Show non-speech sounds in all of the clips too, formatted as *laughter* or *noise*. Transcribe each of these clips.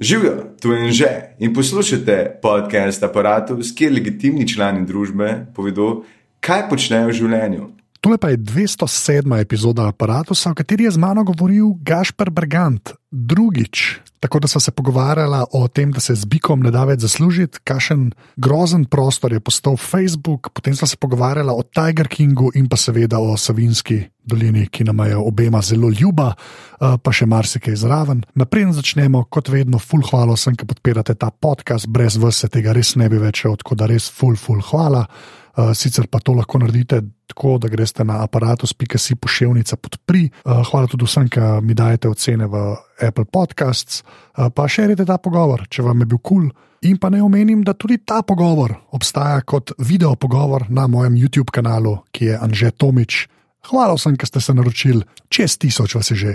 Živijo, tu je že in poslušate podcast Apparatus, kjer legitimni člani družbe povedo, kaj počnejo v življenju. Tole pa je 207. epizoda aparata, o kateri je z mano govoril Gašpr Brgant, drugič. Tako da smo se pogovarjali o tem, da se z bikom ne da več zaslužiti, kakšen grozen prostor je postal Facebook, potem smo se pogovarjali o Tiger Kingu in pa seveda o Savinski dolini, ki nam je obema zelo ljuba, eh, pa še marsikaj zraven. Naprej začnemo, kot vedno, full hvala vsem, ki podpirate ta podcast, brez vse tega res ne bi več, tako da res full, full hvala. Uh, sicer pa to lahko naredite tako, da greste na aparatus.si pošiljka podpri. Uh, hvala tudi vsem, ki mi dajete ocene v Apple Podcasts, uh, pa širite ta pogovor, če vam je bil kul. Cool. In pa ne omenim, da tudi ta pogovor obstaja kot video pogovor na mojem YouTube kanalu, ki je Anže Tomič. Hvala vsem, ki ste se naročili, čez tisoč vas je že,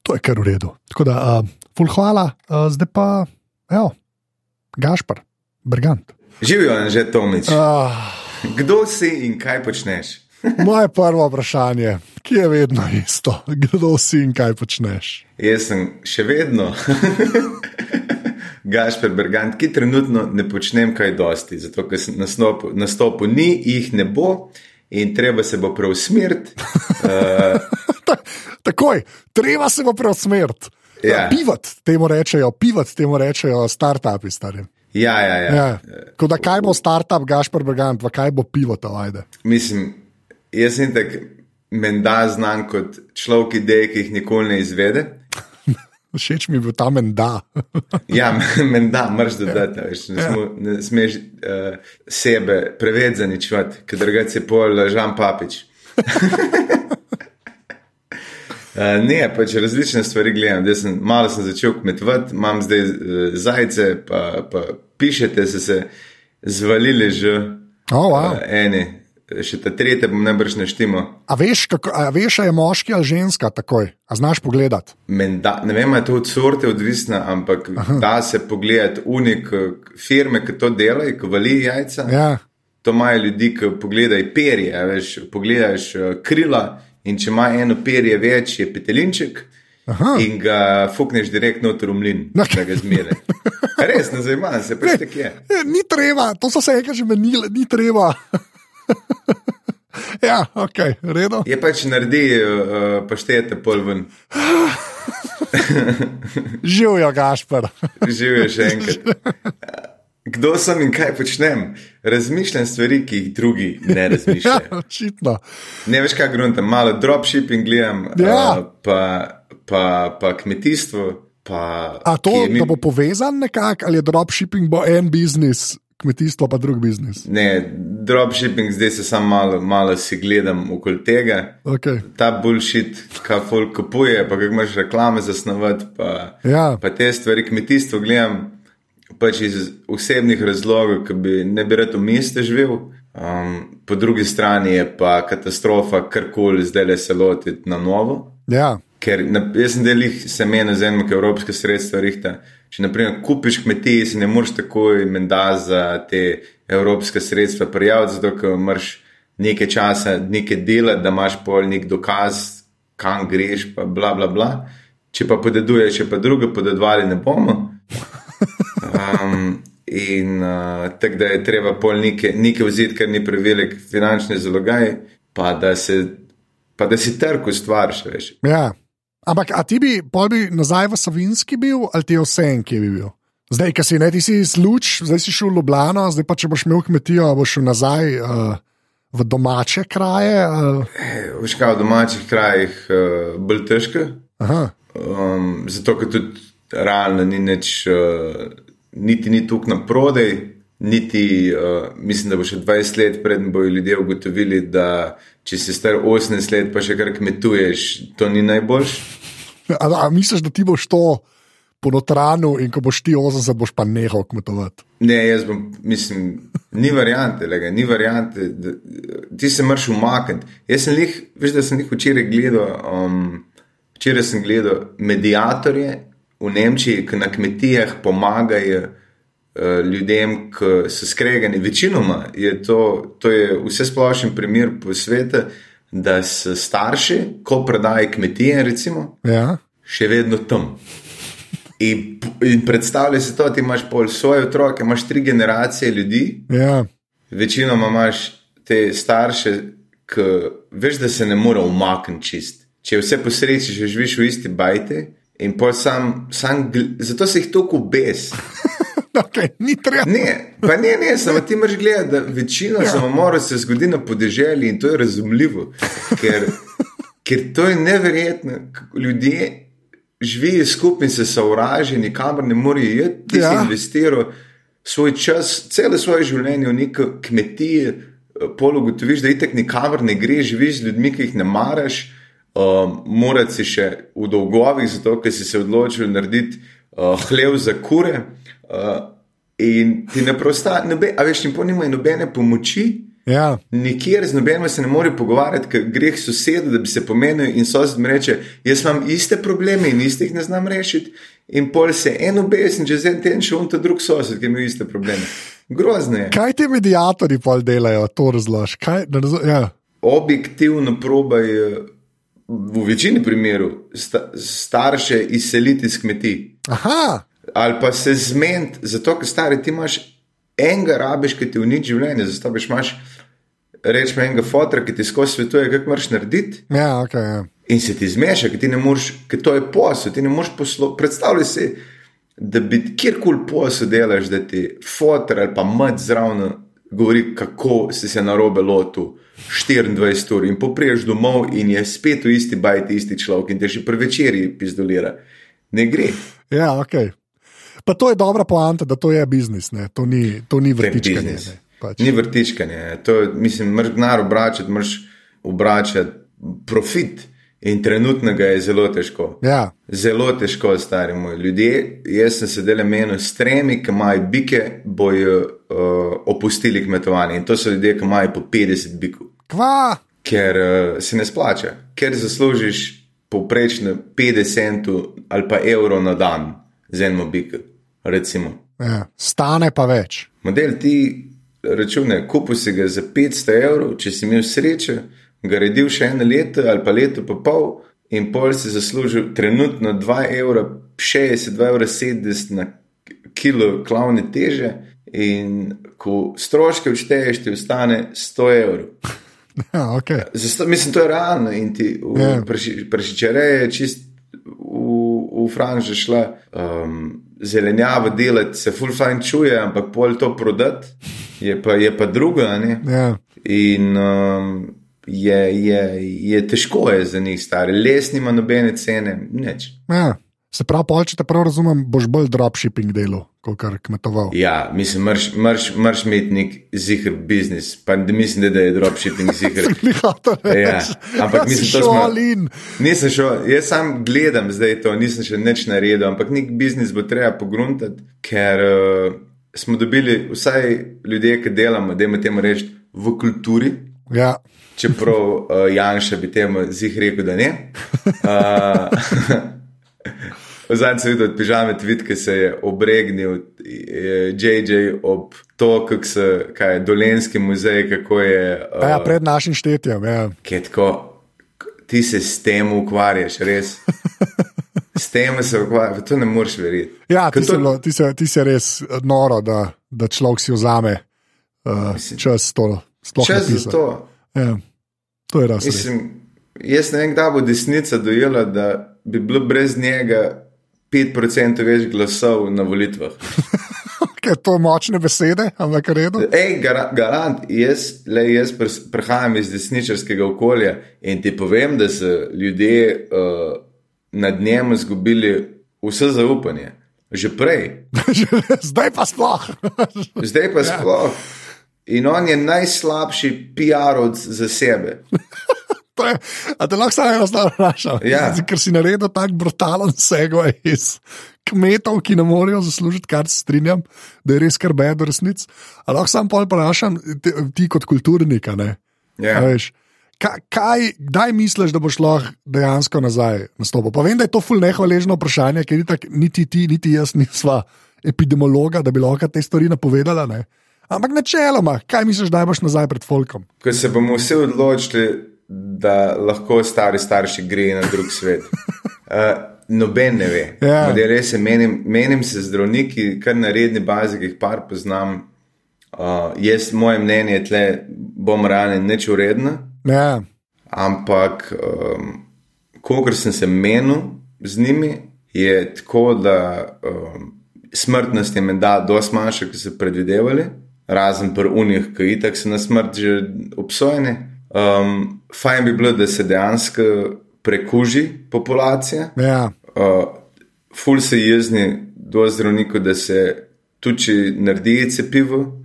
to je kar v redu. Tako da, uh, full hvala, uh, zdaj pa, evo, Gašpr, Brgant. Živijo, Anže Tomič. Uh. Kdo si in kaj počneš? Moje prvo vprašanje, ki je vedno isto, kdo si in kaj počneš? Jaz sem še vedno *laughs* Gašper Bergant, ki trenutno ne počnem kaj dosti, zato ker sem nastopu, nastopu ni, jih ne bo in treba se bo preusmeriti. *laughs* Uh... Takoj, treba se bo preusmeriti. Ja. Pivat, temu rečejo, pivat, temu rečejo, start-upi starim. Ja, ja, ja. ja. Da kaj bo startup, Gašpor Brgant, pa kaj bo pivo ta vajde. Mislim, jaz sem tak menda znan kot človek idej, ki jih nikoli ne izvede. *laughs* Všeč mi je bil ta menda. *laughs* ja, *laughs* menda, mrš dodati, veš, ne, ja. ne smeš uh, sebe preveč zaničevati, ker drugače je pol Žan Papič. Uh, ne, pač različne stvari gledam. Sem, malo sem začel kmetovati, imam zdaj zajce, pa, pa pišete, se, se zvalili že oh, wow. uh, eni, še ta tretje, bom najbrž neštimo. A veš, kako, a veš, a je moški ali ženska takoj, a znaš pogledati? Da, ne vem, je to od sorte odvisno, ampak Aha. da se pogledati unik firme, ki to delajo, ki vali jajca. Ja. To imajo ljudi, ki pogledajo perje, veš, pogledaš krila. In če ima eno perje več, je petelinček. Aha. In ga fukneš direktno v mlin, da ga zmeri. *laughs* Res, ne zanima se, pač tako je. Ni treba, to so se enkrat že menili, ni treba. *laughs* ja, ok, redo. Je pač naredi, uh, pa štejete pol ven. *laughs* Živijo, Gašpar. *laughs* Živijo še enkrat kdo sem in kaj počnem. Razmišljam stvari, ki jih drugi ne razmišljajo. ja, očitno. Ne veš, kaj grunta, malo dropshipping gledam, ja. uh, pa, pa, pa kmetijstvo. Pa, A to mi... bo povezan nekako, ali je dropshipping bo en biznis? Kmetijstvo pa drug biznis. Ne, dropshipping, zdaj se samo malo, malo si gledam okoli tega. Okay. Ta bullshit, kaj folk kupuje, pa kako imaš reklame zasnovati, pa, ja. pa te stvari, kmetijstvo gledam pač iz osebnih razlogov, ki bi ne bi rad v mestu živel. Um, po drugi strani je pa katastrofa, kar koli zdaj le se lotiti na novo. Ja. Ker na, jaz sem delih semena za eno, ki evropske sredstva rihta. Če naprimer kupiš kmetije, si ne moreš takoj menda za te evropske sredstva prijaviti, zato ker imaš nekaj časa, nekaj dela, da imaš pol nek dokaz, kam greš, pa bla bla bla. Če pa podeduješ, če pa druge podedovali ne bomo. Um, in uh, tako da je treba pol nekaj vzeti, ker ni prevelik finančni zalogaj, pa da, se, pa da si trg ustvariš. Ja. Ampak, a ti bi, bi nazaj v Savinski bil ali ti vse en, ki bi bil? Zdaj, ki si ne ti si sluč, zdaj si šel v Ljubljano, zdaj pa če boš imel kmetijo, boš šel nazaj uh, v domače kraje. Uh. Veš kaj, v domačih krajih uh, bolj težko. Um, zato, ker tudi realno ni nič, uh, niti ni tukaj na prodaj, niti uh, mislim, da bo še 20 let predtem bojo ljudje ugotovili, da če si star 18 let, pa še kar kmetuješ, to ni najboljš. A, a misliš, da ti boš to po notranu in ko boš ti 80, boš pa nehal kmetovati? Ne, jaz bom, mislim, ni variante, lega, ni variante, da, ti se moraš umakniti. Jaz sem jih, veš, da sem jih včeraj gledal, um, včeraj sem gledal medijatorje v Nemčiji, ki na kmetijah pomagajo uh, ljudem, ki so skregani. Večinoma je to, to je vse splošen primer po svetu, da so starši, ko predajo kmetije, recimo, ja. še vedno tam. In, in predstavljaj si to, ti imaš pol svoje otroke, imaš tri generacije ljudi, Ja, večinoma imaš te starše, ki veš, da se ne more umakniti čist. Če vse po sreči, že živiš v isti bajti. In pol sam, sam, zato se jih toliko bes. *laughs* okay, ni treba. Ne, pa ne, ne, samo ti imaš gledati, da večina ja. samomorov se zgodi na podeželju in to je razumljivo, ker, ker to je neverjetno. Ljudje živijo skupaj in se sovražijo, nikamor ne morejo iti, ti ja. Si investiral svoj čas, celo svoje življenje v neko kmetije, pol ugotoviš, da itek nikamor ne greš, živiš z ljudmi, ki jih ne maraš. Um, Morati si še v dolgovih, zato ker si se odločil narediti uh, hlev za kure. Uh, in ti ne prosta, nobe, a veš, in po nimajo nobene pomoči, Ja, nikjer z nobenim se ne more pogovarjati, ker greh sosedu, da bi se pomenil in sosed mi reče: Jaz imam iste probleme in istih ne znam rešiti. In pol se en obes in čez en teden še on ta drug sosed, ki ima iste probleme. Grozno je. kaj ti medijatori pol delajo, to razlož. Kaj, razlo, ja. Objektivno probaj v večini primerov sta, starše izseliti iz kmetij. Aha, ali pa se zmeniti, zato ker stari ti imaš enega rabiš, ki ti uniči življenje, zato veš, imaš rečemo enega fotra, ki ti skozi svetuje, kako moraš narediti. ja, ok. Ja. In se ti zmeša, ker ti ne moreš, ker to je posel, ti ne moreš poslovati. Predstavljaj si, da bi kjerkoli posel delaš, da ti fotor ali pa mat zraven govori, kako si se na robe lotil 24 ur in popriješ domov in je spet v isti bajti isti človek in te še pri večerji pizdolira. Ne gre. ja, ok. Pa to je dobra poanta, da to je biznis, ne? to ni, to ni vrtičkanje. ne, Pač. Ni vrtičkanje, to je, mislim, mrš denar obračati, mrš obračati profit. In trenutnega je zelo težko. Ja, Zelo težko, stari moj ljudje. Jaz sem sedel menil s tremi, ki imajo bike, bojo uh, opustili kmetovanje. In to so ljudje, ki imajo po 50 bikov. kva, Ker uh, se ne splača, ker zaslužiš povprečno 50 centov ali pa evro na dan z enim bikom. Recimo. ja. stane pa več. Model ti račune, kupil si ga za 500 evrov, če si imel srečo, ga redil še eno leto ali pa leto pa pol, in pol si zaslužil trenutno 2 evra, 60, 2 evra 70 na kilo klavne teže, in ko stroške odšteješ, ti ostane 100 evrov. *laughs* Ja, okay. Za Sto, mislim, to je realno in ti Ja. prešičereje je čist v, Franži šla. Um, zelenjavo delati se full fine čuje, ampak pol to prodati je pa, je pa druga. a ne. ja. In um, je, je, je težko je za njih stari, les nima nobene cene, nič. Ja. Se pravi, pol, če te prav razumem, boš bolj dropshipping delal, kot kar kmetoval. Ja, mislim, marš imeti nek zihar biznis, pa mislim, da, je dropshipping *laughs* zihar. Ja, ampak mislim, to smo- Šolin. Nisem šel, jaz sam gledam zdaj to, nisem še nič naredil, ampak nek biznis bo treba pogruntati, ker uh, smo dobili vsaj ljudje, ki delamo, da imamo temu reči v kulturi. Ja. Čeprav uh, Janša bi temu zih rekel, da ne. Uh, *laughs* *laughs* Zadnjič sem videl od pižame tweet, ki se je obregnil, JJ ob to, kako se, kaj je Dolenski muzej, kako je. Uh, Ja, pred našim štetjem. Ja. tako, ti se s tem ukvarjaš, res. S tem se ukvarjaš, to ne moreš verjeti. Ja, ti, to- lo, ti, se, ti se res noro, da, da človek si vzame uh, čas to. Čas za to. Ja, to je res. Mislim, jaz ne vem, kdaj bo desnica dojela, da bi bilo brez njega 5% več glasov na volitvah. *laughs* Ker to močne besede, ampak redo. Ej, gara, garant, jaz, le, jaz prihajam iz desničarskega okolja in ti povem, da so ljudje uh, nad njem izgubili vse zaupanje. Že prej, *laughs* Zdaj pa sploh. *laughs* zdaj pa sploh. In on je najslabši PR-ovc za sebe. To je- A te lahko samo stvar vprašam? Ja. Ker si naredil tako brutalen segway iz kmetov, ki ne morejo zaslužiti, kar se strinjam, da je res kar bedo resnic. A lahko sam pol vprašam, ti, ti kot kulturnik, ne? Ja. A veš, Kaj, kaj, kdaj misliš, da boš lahko dejansko nazaj nastopil? Pa vem, da je to ful nehvaležno vprašanje, ker itak niti ti, niti jaz nisva epidemiologa, da bi lahko te stvari napovedala. Ne? Ampak načeloma, kaj misliš, da boš nazaj pred folkom? Ko se bomo vsi odločili, da lahko stari starši grejo na drug svet. Uh, *laughs* noben ne ve. Ja. Model res je, menim, menim se zdravniki, kar na redni bazi, ki jih par poznam. Uh, jaz, moje mnenje je, tle bom realen, neč uredno, Ja, ampak um, kolikor sem se menil z njimi, je tako, da um, smrtnost je menda dosti manjša, kot so predvidevali, razen pri unih, ki itak so na smrt že obsojeni. Um, fajn bi bilo, da se dejansko prekuži populacija. ja. Uh, ful se jezni do zdravnikov, da se tudi če naredi cepivo,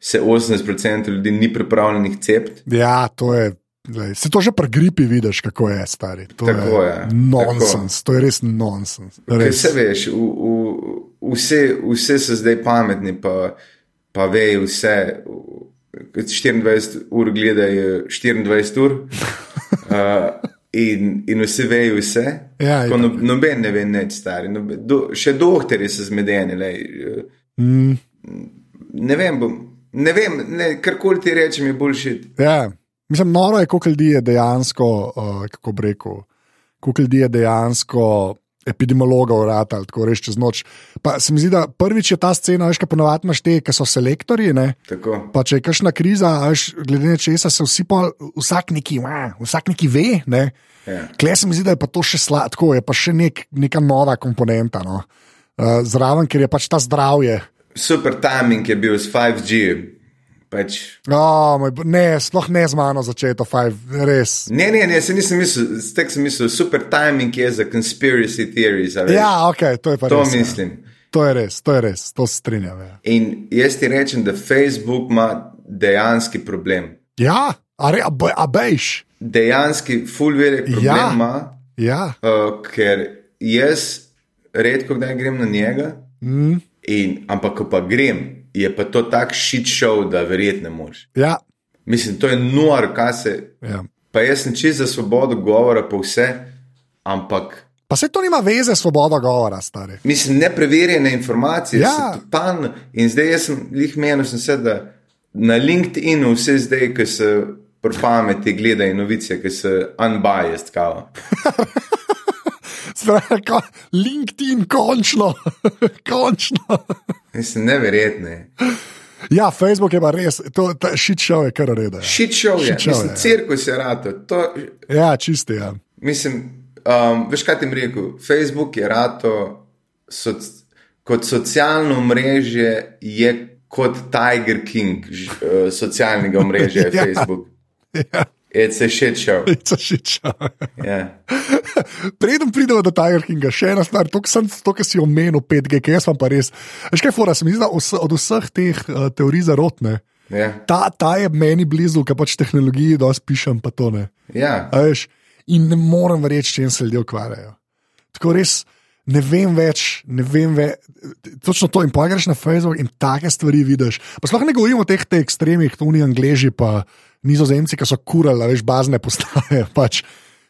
se 80% ljudi ni pripravljenih cepiti. ja to je. Glej, se to že pri gripi vidiš, kako je stari. To Tako je je, nonsens, to je res nonsens. Res. se veš, v, v, vse, vse so zdaj pametni, pa, pa vejo vse. Ko 24 ur gledajo 24 ur, *laughs* uh, in, in vsi vejo vse. Ja, no, noben ne ve, neč stari. Noben, do, še doktori so zmedeni. Lej, uh, Mm, ne vem, bom, ne vem, ne, karkoli ti rečem, je boljši. ja. Mislim, noro je, koliko ljudi je dejansko, uh, kako rekel, koliko ljudi je dejansko. Epidemiologov, rata, tako reči čez noč. Pa se mi zdi, da prvič je ta scena, veš, kaj ponovadi imaš te, ki so selektorji. Pa če je kakšna kriza, a veš, glede na česa se vsi pa vsak neki, "Ua, vsak neki ve. Ne? Ja. Klej se mi zdi, da je pa to še sladko, je pa še nek, neka nova komponenta. No? Uh, zraven, ker je pač ta zdravje. Super timing je bil s 5G. Pač, Oh, moj, ne, sploh ne z mano začeto, fajn, res. Ne, ne, ne, se nisem mislil, tek sem mislil, super timing je za conspiracy theories. Ja, ok, to je pa to res. ja. mislim. To je res, to je res, to strinjam. Ja, In jaz ti rečem, da Facebook ima dejanski problem. ja a, re, a, be- a bejš. Dejanski, full velik problem Ja. ima, Ja, uh, ker jaz redko kdaj grem na njega, mm, in, ampak ko pa grem, je pa to tak shit show, da verjetno ne moreš. ja, Mislim, to je nor, kaj se. ja. Pa jaz sem čist za svobodo govora, pa vse, ampak Pa se to nima veze s svobodo govora, stari. Mislim, nepreverjene informacije Ja. totalno. In zdaj jaz sem jih menil, sem se, da na LinkedInu vse zdaj, ki se pri pameti gledajo novice, ki so unbiased. Kao. *laughs* Spravi, ko, LinkedIn, končno, *laughs* končno. Mislim, neverjetno. je. Ja, Facebook je pa res, to show je kar reda. Show je, show mislim, je, cirkus je rato. To, Ja, čisti. Ja. mislim, um, veš kaj ti rekel? Facebook je rato soc, kot socialno mrežje, je kot Tiger King ž, uh, socialnega mrežja, je *laughs* Ja. Facebook. Ja, It's a shit show. *laughs* it's a shit show. *laughs* Preden pridemo do Tiger Kinga, še ena stvar, to, to kar si omenil, 5G, ki jaz vam pa res. Veš kaj, fora, se mi zdi, da od vseh teh uh, teorij zarotne, Ja. ta, ta je meni blizu, ker pač tehnologiji dosti pišem, pa to ne. A Veš, in ne morem verjeti, če se ljudje ukvarjajo. Tako res ne vem več, ne vem več. Točno to in pogreš na Facebook in take stvari vidiš. Pa sploh ne govorimo o teh te ekstremih, to ni angliži, pa nizozemci, ki so kurali, veš, bazne postaje. *laughs* Pač.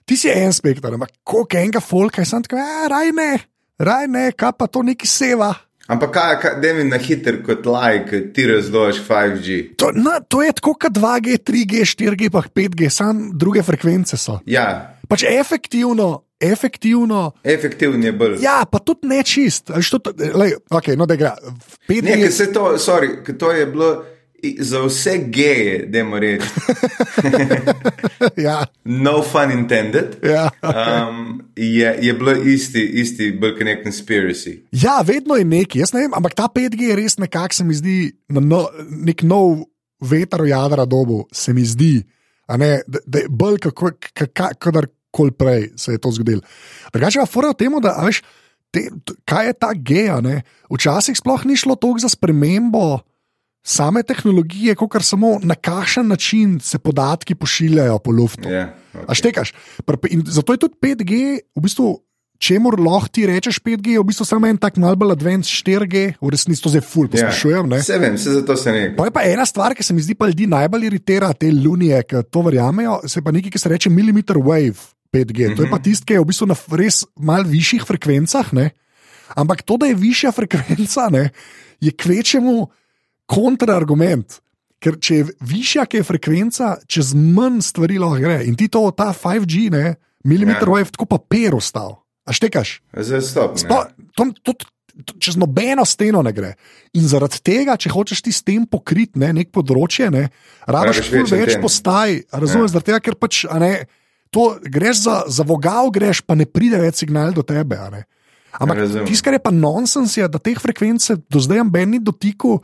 Ti si en spektr, ampak koliko enega folka je sam tako, "Ja, raj ne, raj ne, kaj pa to neki seva. Ampak kaj, kaj da mi na hiter kot like, ti razložiš 5G. To, na, to je tako kot 2G, 3G, 4G, pa 5G, samo druge frekvence so. Ja, Pač efektivno, efektivno. efektivno je bolj. Ja, pa tudi ne čist. to- Lej, okay, no, da igra. Pet Ne, dni ker se to, sorry, to je bilo za vse geje, da moramo reči, *laughs* Ja, no fun intended. ja. Um, je, je bilo isti, isti kot nek conspiracy. ja, vedno je neki, jaz ne vem, ampak ta 5G je res nekako se mi zdi, no, nek nov veter v jadra dobu, se mi zdi, ne, da, da je bolj kako, kadarkoli prej se je to zgodilo. Drugače pa fora v tem, da veš, te, kaj je ta geja, ne? včasih sploh ni šlo toliko za spremembo. Same tehnologije, kot samo na kakšen način se podatki pošiljajo po luftu. Ja, A okay. štekaš? Pr- in Zato je tudi 5G, v bistvu, čemu lahko ti rečeš 5G, je v bistvu samo en tak malce bolj advanced 4G, v resnici to zdaj ful poslušujem. Ja. Vse vem, vse zato se ne. Pa je pa ena stvar, ki se mi zdi pa ljudi najbolj iritira, te lunije, ki to verjamejo, se pa nekaj, ki se reče millimeter wave 5G. Mm -hmm. To je pa tisti, ki je v bistvu na res mal višjih frekvencah. Ne? Ampak to, da je višja frekvenca, ne, je kvečemu kontrargument. Ker če je višja, ki je frekvenca, čez manj stvari lahko gre. In ti to, ta 5G, ne, millimeter Ja. wave, tako pa per ostal. A štekaš? Zdaj stop. Sploh, to, to, to, čez nobeno steno ne gre. In zaradi tega, če hočeš ti s tem pokriti ne, nek področje, ne, rabiš več več anten. postaj. Razumeš, ja. tega, ker pač a ne, to greš za, za vogal, greš, pa ne pride več signal do tebe. Ampak Razumem. tisto, kar je pa nonsens, je, da teh frekvence do zdaj noben ni dotikal,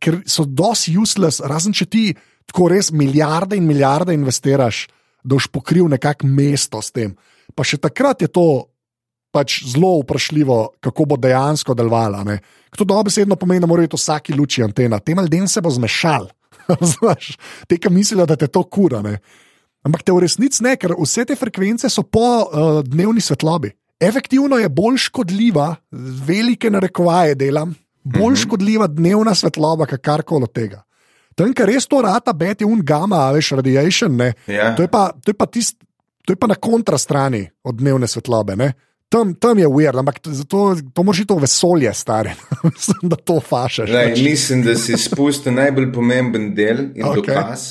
ker so dosti useless, razen če ti tako res milijarde in milijarde investiraš, da boš pokril nekako mesto s tem. Pa še takrat je to pač zelo vprašljivo, kako bo dejansko delovala. To dobesedno pomeni, da mora biti vsaki luči antena. Tem ljudem se bo zmešal. *laughs* Razumeš? Te, ki mislijo, da te to kura. Ne? Ampak te v resnici ne, ker vse te frekvence so po uh, dnevni svetlobi. Efektivno je bolj škodljiva, velike narekovaje delam, bolj škodljiva dnevna svetloba, kot karkoli od tega. Tam, kar res to rata, bet je un gamma, veš, radiation, ne. Ja. To je pa, to je pa, tist, to je pa na kontrastrani od dnevne svetlobe. Ne? Tam, tam je uver, ampak to, zato- to moraš iti v vesolje, stari. *laughs* Mislim, da to fašaš. Lej, pač. mislim, da si spustil najbolj pomemben del in okay. dokaz,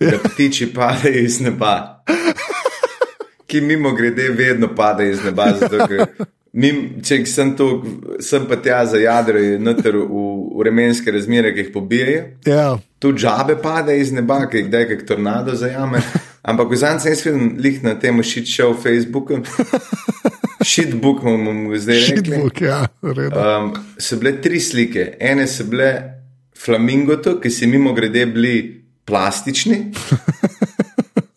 da ptiči padejo iz neba. Ki mimo grede vedno padejo iz neba. Zato, ker mim, če sem tu, sem pa tja za jadro, noter v, v vremenske razmere, ki jih pobijajo. Ja, Tudi žabe padejo iz neba, ki jih kdaj kak tornado zajame. Ampak v zadnjem sem jaz videl lih na tem shit show Facebooku. *laughs* Shitbook bomo mu zdaj rekli. shitbook, ja. Um, so bile tri slike. Ene so bile flamingoto, ki so mimo grede bili plastični, *laughs*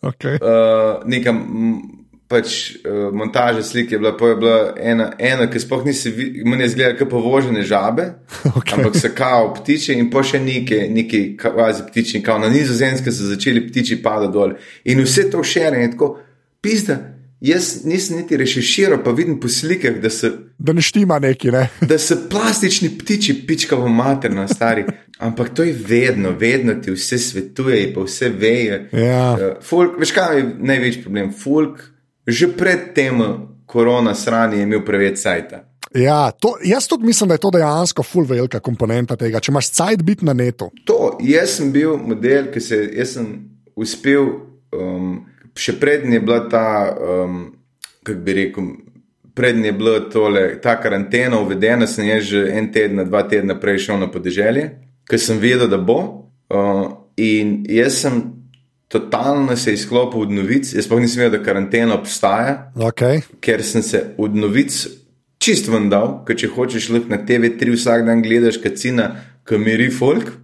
Okay. uh, neka m, pač, uh, montaža slike je bila, je bila ena, ena ki sploh nisi videl, meni je zgledala kot povožene žabe, *laughs* Okej. ampak so kao ptiče in pa še neki, neki kvazi ptiči, kao na nizozemske so začeli ptiči padati dol. In vse to šere in tako, pizda. Jaz nisem niti reširal, pa vidim po slikah, da so *laughs* Da ne štima neki, ne. *laughs* da so plastični ptiči, pičkavo materno, stari. Ampak to je vedno, vedno ti vse svetuje, pa vse veje. Ja. Uh, folk, veš, kaj je največji problem? Folk, že pred tem korona sranje je imel preveč sajta. Ja, to, jaz tudi mislim, da je to dejansko full velika komponenta tega. Če imaš cajt biti na netu. To, jaz sem bil model, ki se jaz sem uspel, um, še prednji je bila ta, um, kako bi rekel, prednji je bila tole, ta karantena uvedena, sem jaz že en teden, dva tedna prej šel na podeželje, ker sem vedel, da bo. Uh, in jaz sem totalno se izklopil od novic, jaz pa nisem vedel, da karantena obstaja, Okay. ker sem se od novic čist ven dal, ker če hočeš lahko na TV3 vsak dan gledaš kacina, ki miri folk. *laughs*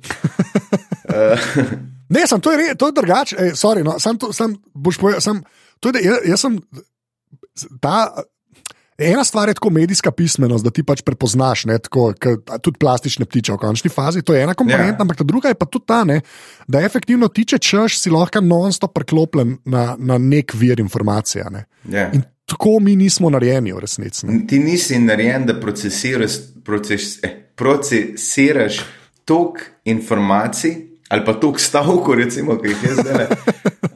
Ne, sem, to je, re- to je drugače. Ej, sorry, No, sam to, sam, boš povedal, sam, to je, jaz, jaz sem ta. Ena stvar je tako medijska pismenost, da ti pač prepoznaš, ne, tako, k, tudi plastične ptiče v končni fazi, to je ena komponenta, Ja. ampak ta druga je pa tudi ta, ne, da efektivno ti, če češ, si lahko non-stop priklopljen na, na nek vir informacije. Ne. Ja. In tako mi nismo narejeni v resnici. Ne. Ti nisi narejen, da procesiraš, proces, eh, procesiraš toliko informacij ali pa toliko stavkov, recimo, ki jih jaz zdaj. *laughs*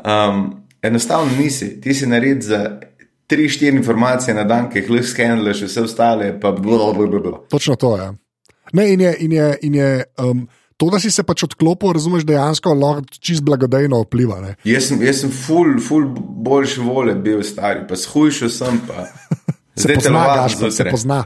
Um, enostavno nisi, ti si nared za. Tri, štiri informacije na dan, ki jih lahko skeniraš, vse ostale pa blablabla. Točno to je. Ne, in je, in je, in je um, to, da si se pač odklopil, razumeš, dejansko lahko čist blagodejno vpliva. Ne. Jaz sem, jaz sem ful, ful boljši vole bil stari, pa shujšal sem pa. *laughs* Se Zdaj pozna, telovadim Gašper, se pozna.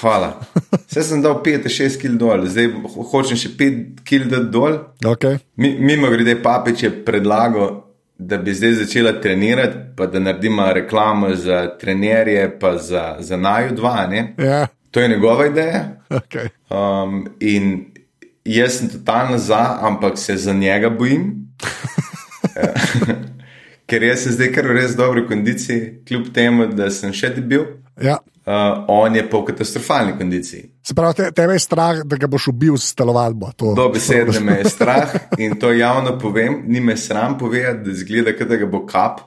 Hvala. *laughs* Zdaj sem dal 5-6 kg dol, zdaj ho- hočem še 5 kg dol. Okay. Mi, mimo grede, papič je predlagal, da bi zdaj začela trenirati, pa da naredimo reklamo za trenerje, pa za, za naju dva. Ne? Ja, To je njegova ideja. okay. Um, in jaz sem totalno za, ampak se za njega bojim. *laughs* *laughs* Ker jaz sem zdaj kar v res dobri kondiciji, kljub temu, da sem še debil, ja. Uh, on je pa v katastrofalni kondiciji. Se pravi, te, tebe je strah, da ga boš ubil s telovadbo. To- Dobesedno me je *laughs* strah in to javno povem, ni me sram povedati, da zgleda, da ga bo kap.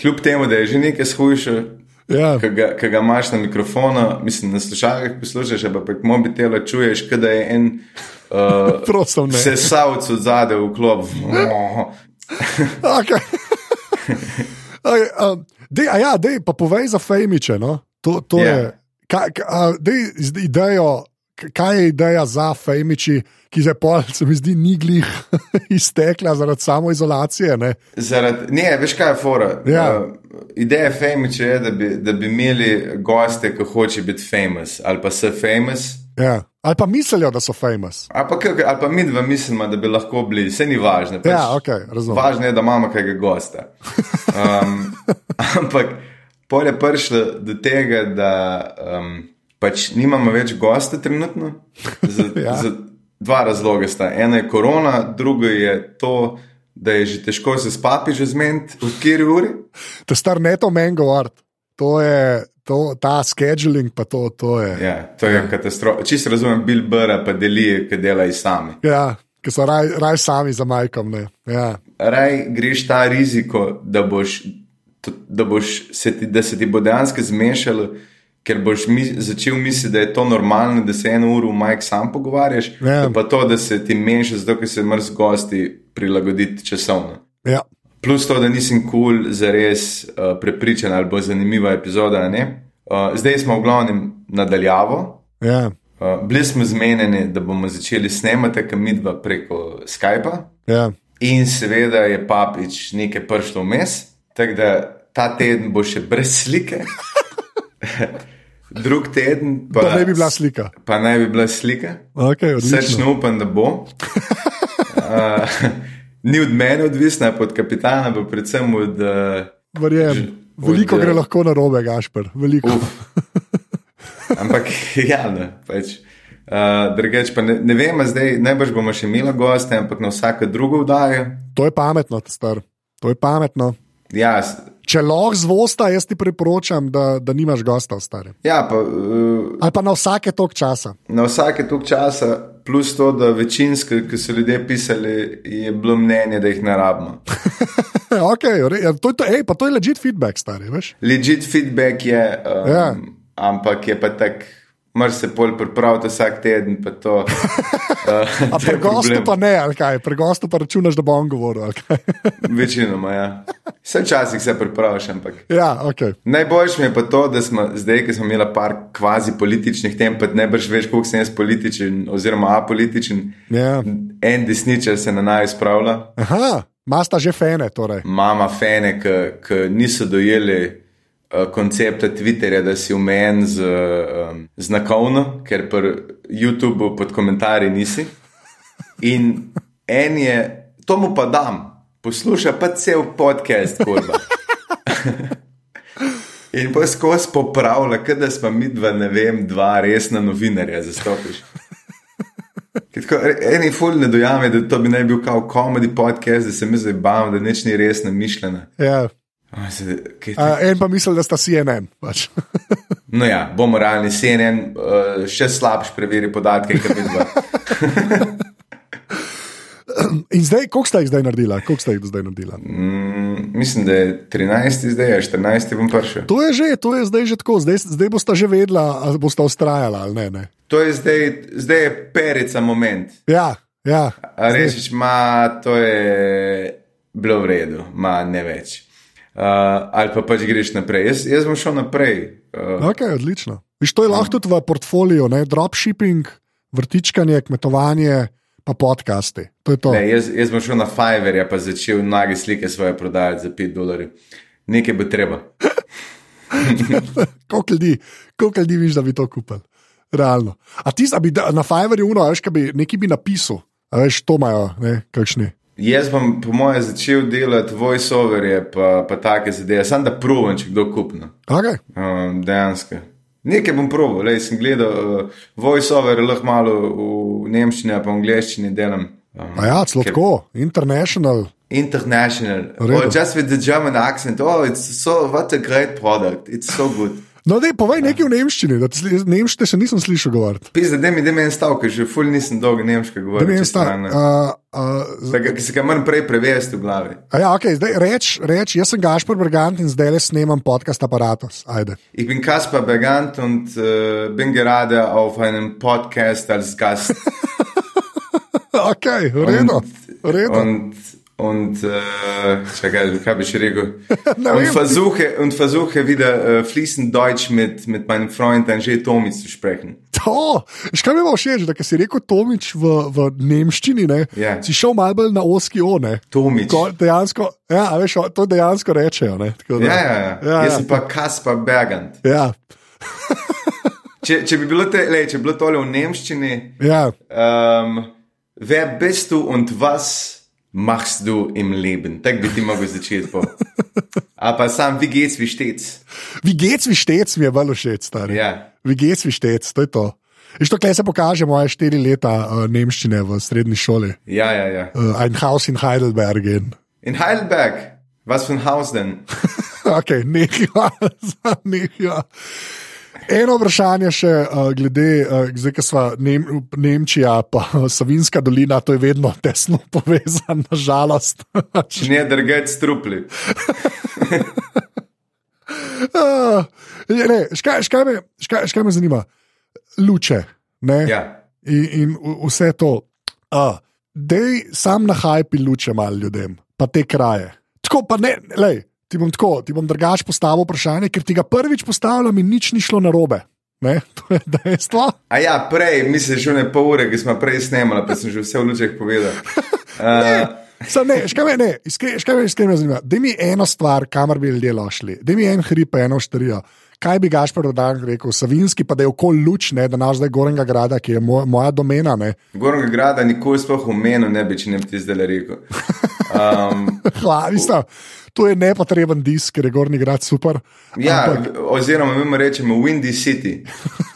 Kljub temu, da je že nekaj shujšal, Ja, ki ga, imaš na mikrofonu, mislim, na slušalkah poslušaš, pa prek mobitela čuješ, da je en *laughs* uh, prosim, ne. sesavc od zadaj v klop. *laughs* Okay. okay, um, dej, a ja, dej, pa povej za Fejmiče. No? To, to Ja. je. Ka, ka, a, dej idejo, kaj je ideja za Fejmiči, ki se pol, se mi zdi, ni glih *laughs* iztekla zaradi samoizolacije. Ne? Zaradi, ne, veš kaj je fora. Ja. Uh, ideja Famiče je, da bi, da bi imeli goste, ki hoče biti famous ali pa so famous. Ja. Ali pa mislijo, da so famous. Ali pa, kak- ali pa mi dva mislimo, da bi lahko bili, vse ni važno. Pač Ja, ok, razumem. Važno je, da imamo kaj gosta. *laughs* Um, ampak pol je prišlo do tega, da um, pač nimamo več gosta trenutno. Za, *laughs* Ja. za dva razloga sta. Eno je korona, drugo je to, da je že težko se s papižem zmeniti, v kateri uri. To je star neto mango art. To je to, ta scheduling, pa to, to je. Ja, to je ja. katastrofa. Čisto razumem, Bill Burr pa delije, ki delajo sami. Ja, ki so raj, raj sami za majkom. ne. Ja. Raj greš ta riziko, da, boš, da, boš se ti, da se ti bo dejansko zmešalo, ker boš mi, začel misliti, da je to normalno, da se eno uro v majk sam pogovarjaš, Ja. pa to, da se ti meša, zato ker se mrz gosti prilagoditi časovno. Ja. Plus to, da nisem kul, cool, za res uh, prepričan ali bo zanimiva epizoda. Uh, zdaj smo v glavnem nadaljavo. Ja. Uh, bili smo zmenjeni, da bomo začeli snemati, kam midva preko Skypa. Ja. In seveda je papič nekaj pršlo vmes, tako da ta teden bo še brez slike. *laughs* Drug teden pa, ne bi bila slika. pa naj bi bila slika. Okay, odlično. Srčno upam, da bo. *laughs* Uh, ni od mene odvisna, od kapitana, pa predvsem od. Uh, Verjamem. Veliko od, gre eh, lahko na robe, Gašper. Veliko. Uf. *laughs* Ampak, ja, ne, pač. Uh, drugač pa ne, ne vem, zdaj najbrž bomo še imeli goste, ampak na vsake drugo vdajo. To je pametno, star. To je pametno. Ja, Če lahko zvosta, jaz ti priporočam, da, da nimaš gosta v starem. ja, pa uh, Ali pa na vsake tok časa. na vsake tok časa, plus to, da večinsko, ki so ljudje pisali, je bilo mnenje, da jih ne rabimo. *laughs* okay, ja, to, to, ej, pa to je legit feedback, stari. Veš? Legit feedback je, um, Ja. ampak je pa tak. Mrz se pol pripraviti vsak teden, pa to. *laughs* Uh, A pri gostu pa ne, ali kaj, pri gostu pa računaš, da bo on govoril. *laughs* Večinoma, ja. Vse včasih se pripraviš, ampak. Ja, ok. Najboljše mi je pa to, da smo zdaj, ki smo imeli par kvazi političnih tem, pa ne brž več, koliko sem jaz političen, oziroma apolitičen. Ja. En desničar se na naj spravlja, Aha, masta že fene, torej. mama fene, ki niso dojeli koncepta Twitterja, da si omejen z um, znakovno, ker pri YouTubu pod komentarji nisi. In en je, to mu pa dam, posluša pa cel podcast, kurba. *laughs* In pa skozi popravlja, da smo mi dva, ne vem, dva resna novinarja zastopiš. Tako, eni ful ne dojame, da to bi naj bil kao komedi podcast, da se mi zdaj bavim, da nič ni resno mišljeno. Ja. A, kaj A, en pa misli, da sta CNN. Pač. *laughs* No ja, bomo realni, CNN uh, še slabš preveri podatke, kot bi dva. *laughs* In zdaj, koliko ste jih zdaj naredila? Ste jih zdaj naredila? Mm, mislim, da je 13, zdaj je 14, bom prišel. To je že, to je zdaj že tako, zdaj, zdaj boste že vedela, ali boste ustrajala ali ne. ne. To je zdaj, zdaj je perica moment. Ja, ja. A rečiš, ma, to je bilo v redu, ma ne več. Uh, ali pa pač greš naprej. Jaz, jaz bom šel naprej. Uh, Ok, odlično. Viš, to je lahko tudi v portfolio, ne? dropshipping, vrtičkanje, kmetovanje, pa podcasti. To je to. ne, jaz, jaz bom šel na Fiverr, ja pa začel nage slike svoje prodajati za 5 dolarjev. Nekaj bo treba. *laughs* Koliko ljudi, koliko ljudi viš, da bi to kupili? Realno. A ti, a bi da- na Fiverru uno, veš, kaj bi nekaj bi napisal, veš, to imajo, ne, kakšni. Jaz bom, po mojem, začel delati voiceoverje, pa, pa take zadeve, samo da provam, če kdo kupno. Okay. Um, dejansko. Nekaj bom proval, le sem gledal uh, voiceover, lahko malo v nemščini, pa v angleščini delam. Um, A ja, celo ker- tako, international. International. V redu. Oh, just with the German accent. Oh, it's so, what a great product. It's so good. No, dej, povej nekaj v nemščini, da ti nemščine še nisem slišal govoriti. Pisa, da mi, da mi en stavek, že ful nisem dolgo nemško Da govoril. mi je če sta. stane. Uh, uh, Ki se ga moram prej prevesti v glavi. a ja, okay, zdaj reč, reč, jaz sem Gašpor Brgant in zdaj le snemam podcast aparatus. Ajde. Ich bin Kaspar Bergant und äh, bin gerade auf einem Podcast als Gast. *laughs* Ok, v redu. Redu. Und, und äh, kaj bi še rekel? Ne und, versuche, und versuche wieder äh, fließend Deutsch mit, mit meinem Freund Angel Tomi zu sprechen. To, škaj mi je všeč, da ke si rekel Tomič v, v nemščini, ne, Ja. si šel malo bolj na oski one. Tomič. Ko dejansko, ja, a veš, to dejansko rečejo. Ne, tako da- Ja, ja, ja. ja, Jaz ja. pa Kaspar Bergant. Ja, *laughs* Če, če bi bilo, te, lej, če bi bilo tole v nemščini, ja, um, wer bist du und was machst du im Leben? Tako bi ti mogel začeti. po. A pa sam, wie geht's, wie steht's? vi geht's, vi štec mi je bolj všeč, stari. Ja. Vi geht's, vi štec, to je to. Isto, kaj se pokaže moje štiri leta uh, nemščine v srednji šoli. Ja, ja, ja. Uh, ein Haus in Heidelberg. In. In Heidelberg, was für ein Haus denn? *laughs* Ok, nekaj, *laughs* nekaj. Eno vprašanje še uh, glede, uh, zdaj, ko smo Nem Nemčija, pa *laughs* Savinska dolina, to je vedno tesno *laughs* povezano, nažalost. *laughs* Ne, drgec trupli. uh, ne, škaj, škaj, me, škaj, škaj me zanima? Luče. Ne? Ja. In, in vse to. Uh, Dej sam na hajpi luče malo ljudem, pa te kraje. Tako pa ne, lej, ti bom tako, ti bom drugače postavil vprašanje, ker ti ga prvič postavljam in nič ni šlo narobe. Ne, *laughs* to je dejstvo. A ja, prej, misliš, že ne pol ure, ki smo prej snemali, pa sem že vse v lučeh povedal. *laughs* Uh, Sam ne, škaj me, ne, iskre- škaj me iskreno zanima. Da mi eno stvar, kamor bi ljudje lošli, da mi en hrib, eno šterijo. Kaj bi Gašpor dan rekel, Savinski, pa da je okoli luč, ne, da naš zdaj Gorenga grada, ki je moj, moja domena. Ne. Gornjega grada nikoli sploh omenil ne bi, če ne bi ti zdaj rekel. Um, *laughs* Hvala, mislim, to je nepotreben disk, ker je Gornji grad super. ja, Ampak oziroma mi rečemo Windy City,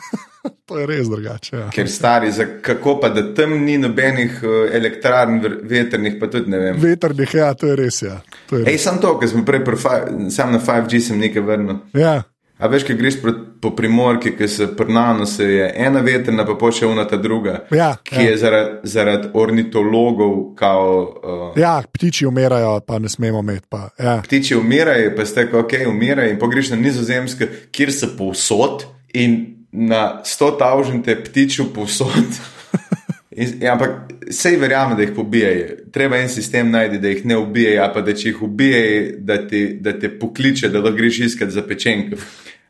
*laughs* to je res drugače. Ja. ker stari, za kako pa da tam ni nobenih uh, elektrarn vetrnih, pa tudi ne vem. Vetrnih, ja, to je res. Ja. To je Ej, res. sam to, ker smo prej, sam na 5G sem nekaj vrnil. Ja. A veš, kaj greš po primorki, ki se prnano se je ena vetrna, pa poče una ta druga. Ja, ki ja. je zaradi zarad ornitologov, kao uh, ja, ptiči umirajo, pa ne smemo imeti. Pa, ja. ptiči umirajo, pa ste tako, ok, umirajo in pogreš na nizozemske, kjer so povsod in na sto tavžente ptičev povsod. *laughs* In, ja, ampak sej verjamem, da jih pobijajo. Treba en sistem najti, da jih ne ubijajo, pa da če jih ubijajo, da, ti- da te pokliče, da lahko greš iskat za pečenko.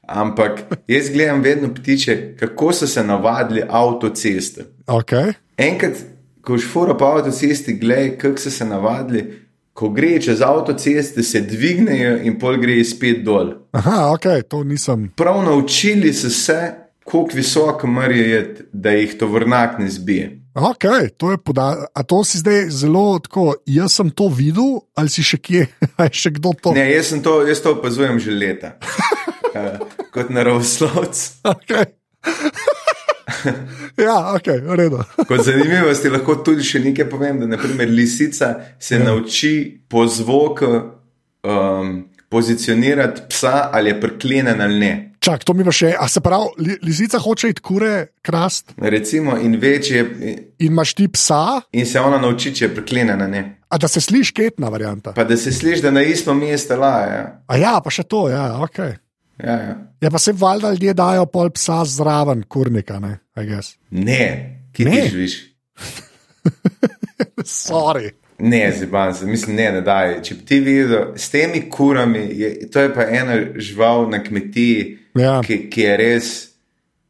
Ampak jaz gledam vedno ptiče, kako so se navadili avtoceste. Okay. Enkrat, ko šfura po avtocesti, gledaj, kako so se navadili, ko gre čez avtoceste, se dvignejo in pol gre spet dol. Aha, ok, to nisem. Prav naučili so se, koliko visoko mrje je, da jih to vrnak ne zbije. Ok, to je podatek. A to si zdaj zelo tako, jaz sem to videl, ali si še kje, *laughs* ali še kdo to? Ne, jaz, to, jaz to opazujem že leta. *laughs* Uh, kot naravoslovec. Okay. ja, ok, v redu. Kot zanimivosti lahko tudi še nekaj povem, da naprimer lisica se ja. nauči po zvoku um, pozicionirati psa, ali je priklenen ali ne. Čak, to mi pa še, a se pravi, li, lisica hoče iti kure krast Recimo, in večje, in imaš ti psa, in se ona nauči, če je priklenjena. Ne? a da se sliši ketna varianta. Pa da se sliši, da na istem mestu laja. A ja, pa še to, ja, ok. Ja, ja. Ja, pa se valjda ljudje dajo pol psa zraven kurnika, ne, I guess. Ne, ki Ne. ti živiš. *laughs* Sorry. Ne, ziban se, mislim, ne, ne daj. Če bi ti videl, s temi kurami, je, to je pa ena žival na kmetiji, Ja. ki, ki je res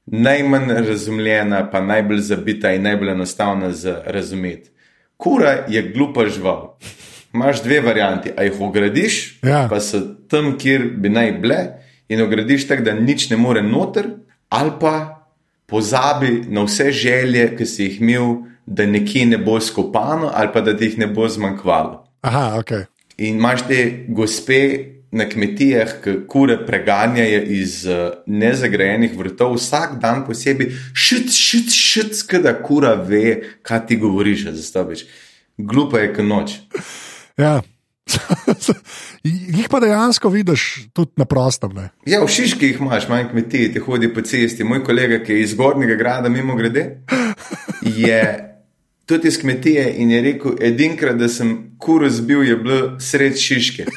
najmanj razumljena, pa najbolj zabita in najbolj enostavna za razumeti. Kura je glupa žival. Imáš dve varianti. A jih ogradiš, Ja. pa so tam, kjer bi naj bile, in ogradiš tako, da nič ne more noter, ali pa pozabi na vse želje, ki si jih imel, da nekje ne bo skopano, ali pa da ti jih ne bo zmanjkvalo. Aha, ok. In imaš te gospe na kmetijah, ki kure preganjajo iz uh, nezagrajenih vrtov, vsak dan posebej, šit, šit, šit, skada kura ve, kaj ti govoriš, za stobič. Glupa je kot noč. Ja. *laughs* Jih pa dejansko vidiš tudi na prostem. Ne? Ja, v Šiški jih imaš, manj kmetij, ti hodi po cesti. Moj kolega, ki je iz Gornjega grada, mimo grede, *laughs* je tudi iz kmetije in je rekel, edinkrat, da sem kuro zbil, je bilo sred Šiške. *laughs*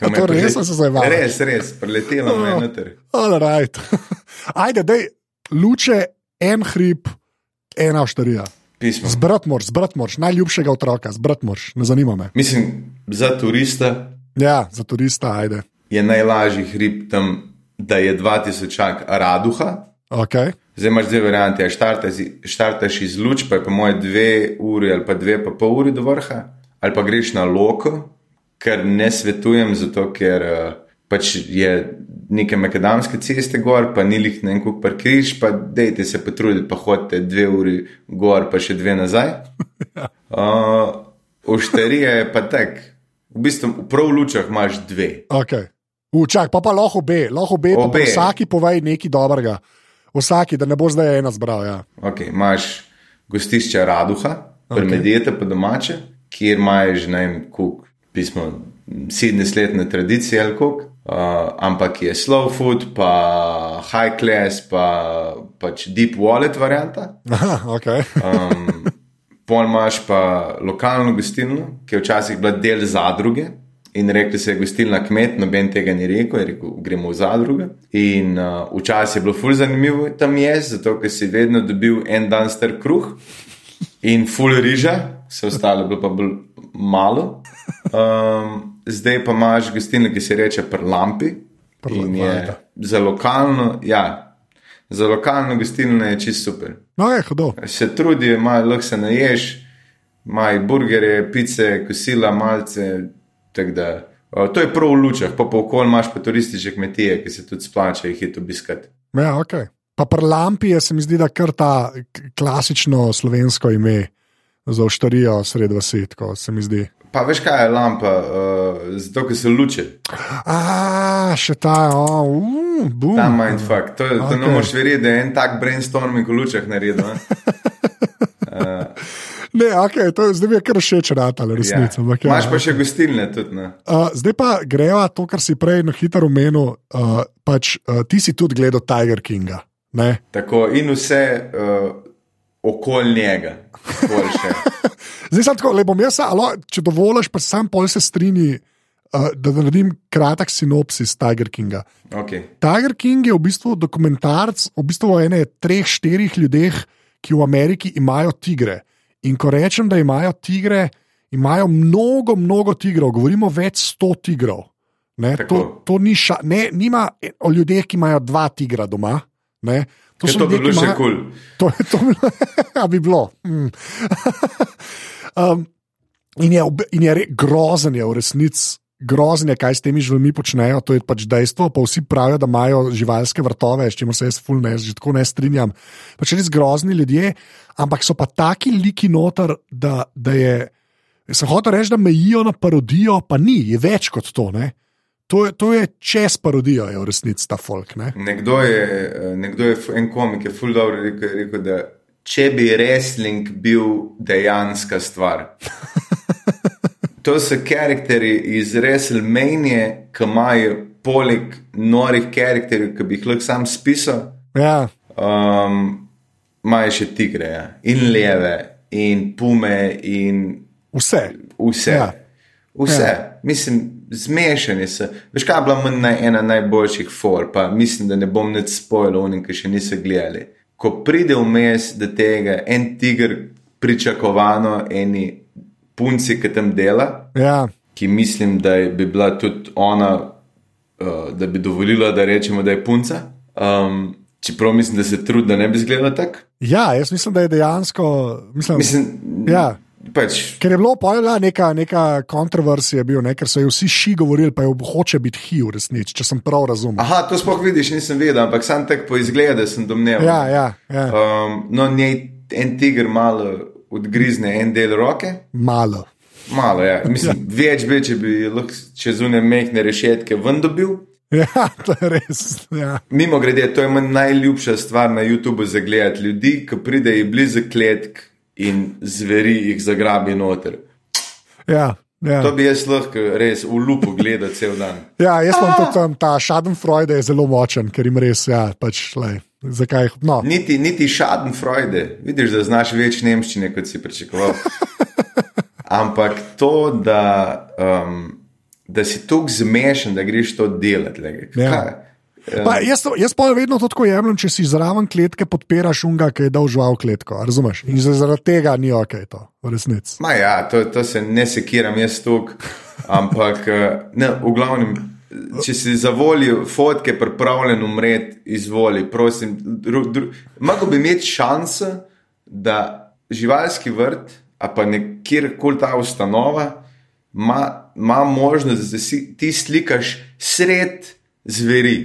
Je to prele- res se varaš? Res, res, preletelo me je noter. All right. Ajde, dej, luče, en hrib, ena štarija. Pismo. Zbrat moraš, zbrat moraš, najljubšega otroka, zbrat moraš, ne zanima me. Mislim, za turista Ja, za turista, ajde. je najlažji hrib tam, da je 2000 raduha. Okay. Zdaj imaš dve varianti. Štartaš, štartaš iz luč, pa je po moje dve uri ali pa dve pa pol uri do vrha, ali pa greš na loko, kar ne svetujem, zato ker uh, pač je neke makadamske ceste gor, pa ni lih na en kup parkiriš, pa dejte se potruditi, pa hodite dve uri gor, pa še dve nazaj. *laughs* Uh, Ošterija je pa tak. V bistvu, prav v lučah imaš dve. Okay. Učak, pa pa lahko obe, lahko obe, pa Obe. pa vsaki povej nekaj dobrega. Vsaki, da ne bo zdaj ena zbral. Ja. Okay, imaš gostišče Raduha, Ok. premedijete pa domače, kjer imaš, ne vem, kuk, pismo, 70-letne tradicije ali kuk. Uh, ampak je slow food, pa high class, pa pač deep wallet varianta. Aha, *laughs* okay. Um, pol imaš pa lokalno gostilno, ki je včasih bila del zadruge. In rekli se je gostilna kmet, noben tega ni rekel, je rekel, gremo v zadruge. In uh, včasih je bilo ful zanimivo tam jesti, zato ker si vedno dobil en dan star kruh in ful riža, vse ostalo je bilo pa bolj malo. Um, zdaj pa imaš gostilno, ki se reče Prlampi. In je za lokalno, ja, za lokalno gostilno je čisto super No, je hudo. se trudijo, malo lahko se naješ, imajo burgerje, pice, kosila, malce. to je prav v lučah, pa po okolju imaš pa turistične kmetije, ki se tudi splača jih je obiskati. Ja, okay. Pa pri Lampi je se mi zdi, da kar ta klasično slovensko ime za oštarijo sred vasi, tako se mi zdi. Pa veš kaj je lampa, uh, zato ker so luče, A, še ta, oh, uh, bum. ta mindfuck. To, to Okej. ne moreš verjeti, da je en tak brainstorming v lučah naredil. ne. *laughs* Ne, okay, to, zdaj mi je kar všeč, rata, resnica. Ja. ja. Imaš pa še gostilne tudi. Ne? Uh, zdaj pa greva to, kar si prej na hitro omenil. Uh, pač, uh, ti si tudi gledal Tiger Kinga. Ne? Tako in vse uh, okoli njega. *laughs* okoli še. *laughs* Zdaj sem tako, le bom jaz, alo, če dovoliš, pa sam pol se strinji, uh, da naredim kratek sinopsis Tiger Kinga. Okay. Tiger King je v bistvu dokumentarc v bistvu o ene treh, štirih ljudeh, ki v Ameriki imajo tigre. In ko rečem, da imajo tigre, imajo mnogo, mnogo tigrov, govorimo več sto tigrov. Ne, to, to ni ša, ne, nima o ljudeh, ki imajo dva tigra doma. Ne, to to bi bilo še kul. To, to bi bi bilo. Mm. *laughs* um, in je, in je re, grozen, je v resnici grozen, je, kaj s temi živalmi počnejo, to je pač dejstvo. Pa vsi pravijo, da imajo živalske vrtove, s čimer se jaz fulno ne, že tako ne strinjam. Pač res grozni ljudje, ampak so pa taki liki noter, da, da je. Sem hotel reči, da mejijo na parodijo, pa ni, je več kot to. Ne? To je, to je čez parodijo, je v resnici ta folk. Ne? Nekdo je, eh, nekdo je en komik, je ful dobro rekel, rekel, da če bi wrestling bil dejanska stvar. *laughs* To so karakteri iz WrestleMania, ki imajo poleg norih karakterjev, ki bi jih lahko sam spisal, Ja, um, imajo še tigre, ja. in leve, in pume, in vse. vse. Ja. Vse, ja. mislim, zmešani so. Veš, kaj je bila meni naj, ena najboljših for, pa mislim, da ne bom nič spojil, unim, ki še niso gledali. Ko pride vmes do tega, en tiger, pričakovano, eni punci, ki tam dela, Ja. ki mislim, da bi bila tudi ona, uh, da bi dovolila, da rečemo, da je punca. Um, čeprav mislim, da se trudi, da ne bi izgledala tako. Ja, jaz mislim, da je dejansko. Mislim, Mislim, ja. Pač, Ker je bilo pojela neka, neka kontroverzija, bil, ne, ker so jo vsi ši govorili, pa jo hoče biti hi v resnici, če sem prav razumel. aha, to sploh vidiš, nisem vedel, ampak sam tako po izgledu sem domneval. Ja, ja, ja. Um, no, njej en tiger malo odgrizne en del roke, malo. malo, ja. Mislim, več bi, če bi lahko čez une mehne rešetke ven dobil. Ja, *laughs* to je res. Ja. Mimo grede, to je meni najljubša stvar na YouTubu za gledati ljudi, ki pridejo blizu kletk in zveri jih zagrabi noter. Ja, ja. To bi jaz lahko res v lupu gledal cel dan. *laughs* ja, jaz sem tudi tam, ta Schadenfreude je zelo močen, ker jim res, ja, pač, lej, zakaj. No, Niti, niti Schadenfreude, vidiš, da znaš več nemščine, kot si pričakoval. *laughs* Ampak to, da, um, da si tako zmešan, da greš to delati. lege. Ja. Kaj? Pa, jaz, to- jaz pa vedno to tako jemljem, če si zraven kletke podpiraš unga, ki je dal žival kletko. Razumeš? In za- zaradi tega ni ok, to, v resnici. Ma ja, to, to se ne sekiram jaz tuk, ampak eh, ne, v glavnem če si zavolil fotke, pripravljen umreti, izvoli, prosim. Mogoče bi imeti šanso, da živalski vrt, a pa kjerkoli ta ustanova, ima, možnost, da se ti slikaš sred zveri.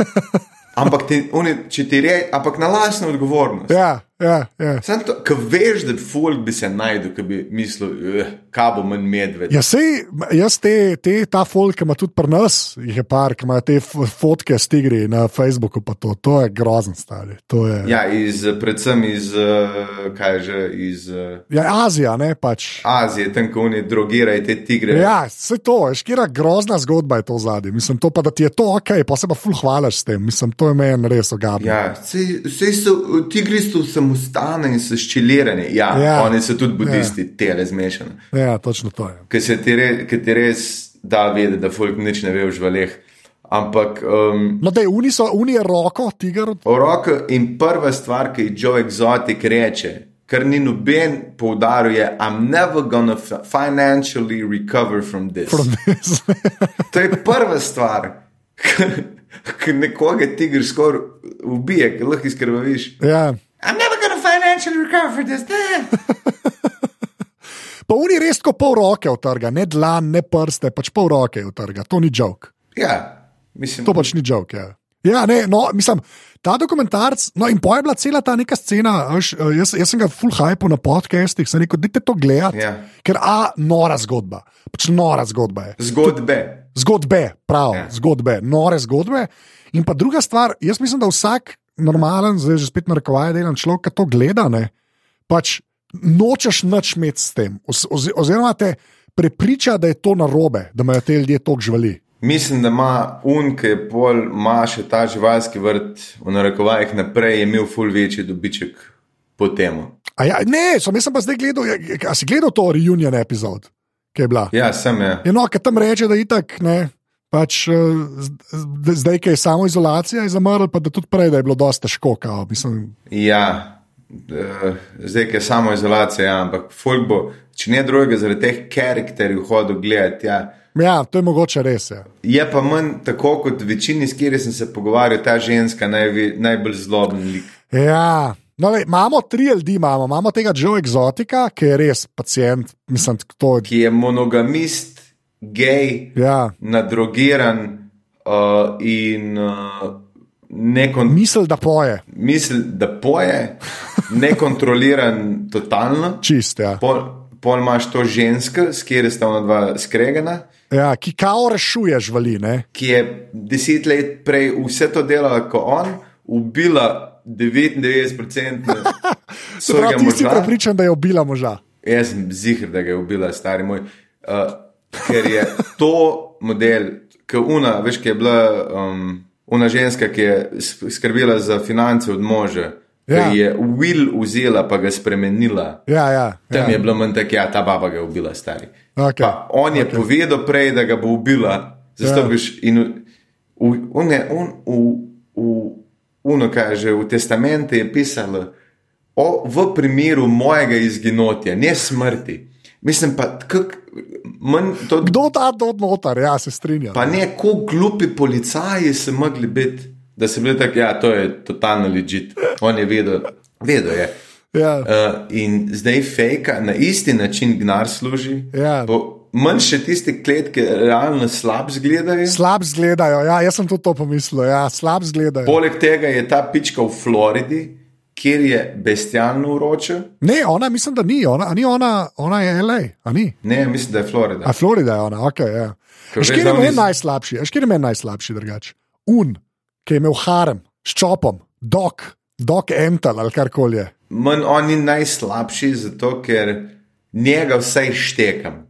*laughs* Ampak, te, oni, če ti reče, ampak na lastno odgovornost. Ja, Ja, ja. Sam to, ki veš, da folk bi se najdel, ki bi mislil, kaj bo manj medved. Ja, sej, jaz te, te, ta folk, ki ima tudi pri nas, jih je par, ki ima te fotke s tigri na Facebooku, pa to, to je grozen stari. Je... Ja, iz, predvsem iz, kaj že, iz. Ja, Azija, ne pač. Azije, tam, ko oni drogirajo te tigre. Ja, vse to, škira grozna zgodba je to zadnji. Mislim, to pa, da ti je to ok, pa se pa ful hvalaš s tem. Mislim, to je meni res ogabno. Ja, vse so, tigri so samo ustane in so ščilirani. Ja, ja, oni so tudi budisti, ja. tele zmešane. Ja, točno to je. Ker se ti, re, ti res da vedeti, da folk nič ne ve v živalih. Ampak. Um, no, da je uni, so, uni je roko, tiger. Roko in prva stvar, ki jo Joe Exotic reče. Ker ni noben poudaril, je, I'm never gonna financially recover from this. From this. to je prva stvar, ki nekoga tiger skoraj ubije, ki lahko izkrvaviš. Ja. I'm never gonna financially recover for this. *laughs* pa oni res tako pol roke utrga, ne dlan, ne prste, pač pol roke utrga, to ni jok. Ja, mislim. To pač ni jok, ja. Ja, ne, no, mislim, ta dokumentarc, no, in pa je bila cela ta neka scena. Aš, jaz, jaz sem ga full hype na podcastih, sem rekel, dajte to gledati. Ja. Ker, a, nora zgodba, pač nora zgodba je. Zgodbe. Zgodbe, prav, ja. zgodbe, nore zgodbe. In pa druga stvar, jaz mislim, da vsak normalen, zdaj že spet na rekovaj delam človek, ki to gleda, ne, pač nočeš nič imeti s tem. Oz, oz, oziroma te prepriča, da je to narobe, da imajo te ljudje toliko živali. Mislim, da ima un, ki je pol maše ta živalski vrt, v narekovajih naprej, imel ful večji dobiček po tem. Ja, ne, sem jaz pa zdaj gledal, a si gledal to reunion epizod, ki je bila. Ja, sem je. Ja, no, ker tam reče, da je itak, ne, pač, uh, zdaj, ki je samo izolacija, je zamrl, pa da tudi prej da je bilo dosta težko. Kao, ja, uh, zdaj, ki je samo izolacija, ja, ampak folk bo, če ne drugega, zaradi teh karakterjev hodil gledati. Ja. ja, to je mogoče res. Ja. Je pa manj tako, kot večini, s kateri sem se pogovarjal, ta ženska najvi, najbolj zloben lik. Ja. No, le, imamo tri ljudi, imamo. imamo tega Joe Exotica, ki je res pacijent, mislim, to, ki je monogamist, gej, ja. nadrogiran uh, in uh, nekon... misel, da poje. Misel, da poje, *laughs* nekontroliran, totalno. Čist, ja. Pol, pol imaš to žensko, s katero sta ona dva skregana. Ja, ki kao rešuje živali. Ki je deset let prej vse to delala kot on, ubila 99% *laughs* svojega moža. Ti si prepričan, da je ubila moža. Jaz sem zihar, da ga je ubila, stari moj. Uh, ker je to model, ki una, veš, ki je bila um, una ženska, ki je skrbela za finance od moža. Ja. Je Will vzela, pa ga spremenila. Ja, ja, Tam ja. je bilo manj tako, ja, ta baba ga je ubila, stari. Okay. On je okay. povedal prej, da ga bo ubila, zato ja. biš in v, v, v, v, uno, kaj že v testamentu je pisalo, o, v primeru mojega izginotja, ne smrti. Mislim pa, kak, manj, to, kdo ta odnotar, ja se strinjam. Pa ne, kako glupi policaji so mogli biti, da so bili tako, ja, to je totalno ležit. On je vedel, vedel je. Ja. Uh, in zdaj fejka na isti način gnar služi. Ja. Manj še tiste kletke, realno slab zgledajo. Slab zgledajo, ja, jaz sem tudi to pomislil. Ja, slab zgledajo. Poleg tega je ta pička v Floridi, kjer je bestialno uroče. Ne, ona mislim, da ni, ona, ni ona, ona je LA. Ne, mislim, da je Florida. A Florida je ona, ok. Ja. Škir je meni najslabši, škir je meni najslabši drugač. Un, ki je imel harem, s čopom, dok, dok ental ali karkoli je. Manj on ni najslabši, zato ker njega vse štekam.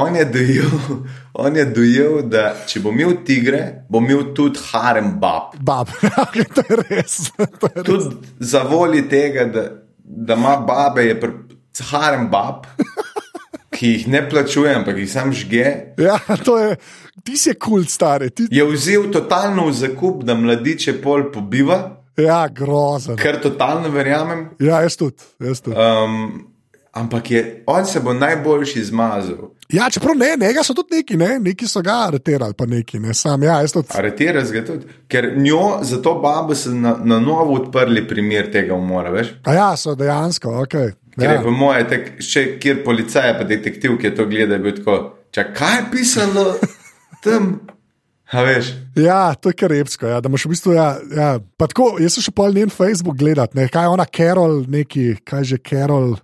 On je, dojel, *laughs* on je dojel, da če bo imel tigre, bo imel tudi harem bab. Bab, *laughs* ja, to je res. To je res. Tudi za voljo tega, da, da ima babe, je pr, harem bab, *laughs* ki jih ne plačuje, ampak jih sam žge. Ja, to je, ti si kul, cool, stari. Ti... Je vzel totalno v zakup, da mladiče pol pobiva. Ja, grozen. Ker totalno verjamem. Ja, jaz tudi. Jaz tudi. Um, ampak je, on se bo najboljši zmazal. Ja, čeprav ne, njega so tudi neki, ne? neki so ga areterali, pa neki, ne sam. Ja, tudi. Aretirajo ga tudi, ker njo za to babo so na, na novo odprli primer tega umora, veš? A ja, so dejansko, ok. Ker je Ja. po moje, tek, še kjer policaj, pa detektiv, ki je to gledal, je bil tako, čak, kaj je pisalo tam? A veš, Ja, to je kar repsko. Ja, da imaš v bistvu. Ja, ja. Pa Tako, jaz sem še pol njen Facebook gledati, ne, kaj je ona Carol, neki, kaj že Carol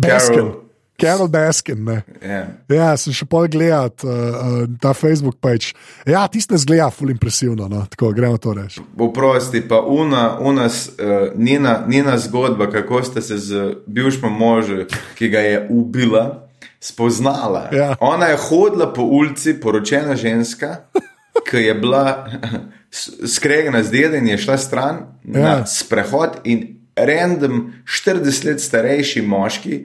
Baskin. Carol. Carol Baskin. Ne. ja. Ja, sem še pol gledati uh, uh, ta Facebook page. Ja, tiste zgleda ful impresivno, no. tako gremo to reči. Oprosti, pa una, una uh, njena, njena zgodba, kako sta se z bivšim možem, ki ga je ubila, spoznala. Ja. Ona je hodila po ulici, poročena ženska, ki je bila skregana z dedem, je šla stran. Ja. na sprehod in. Random 40 let starejši moški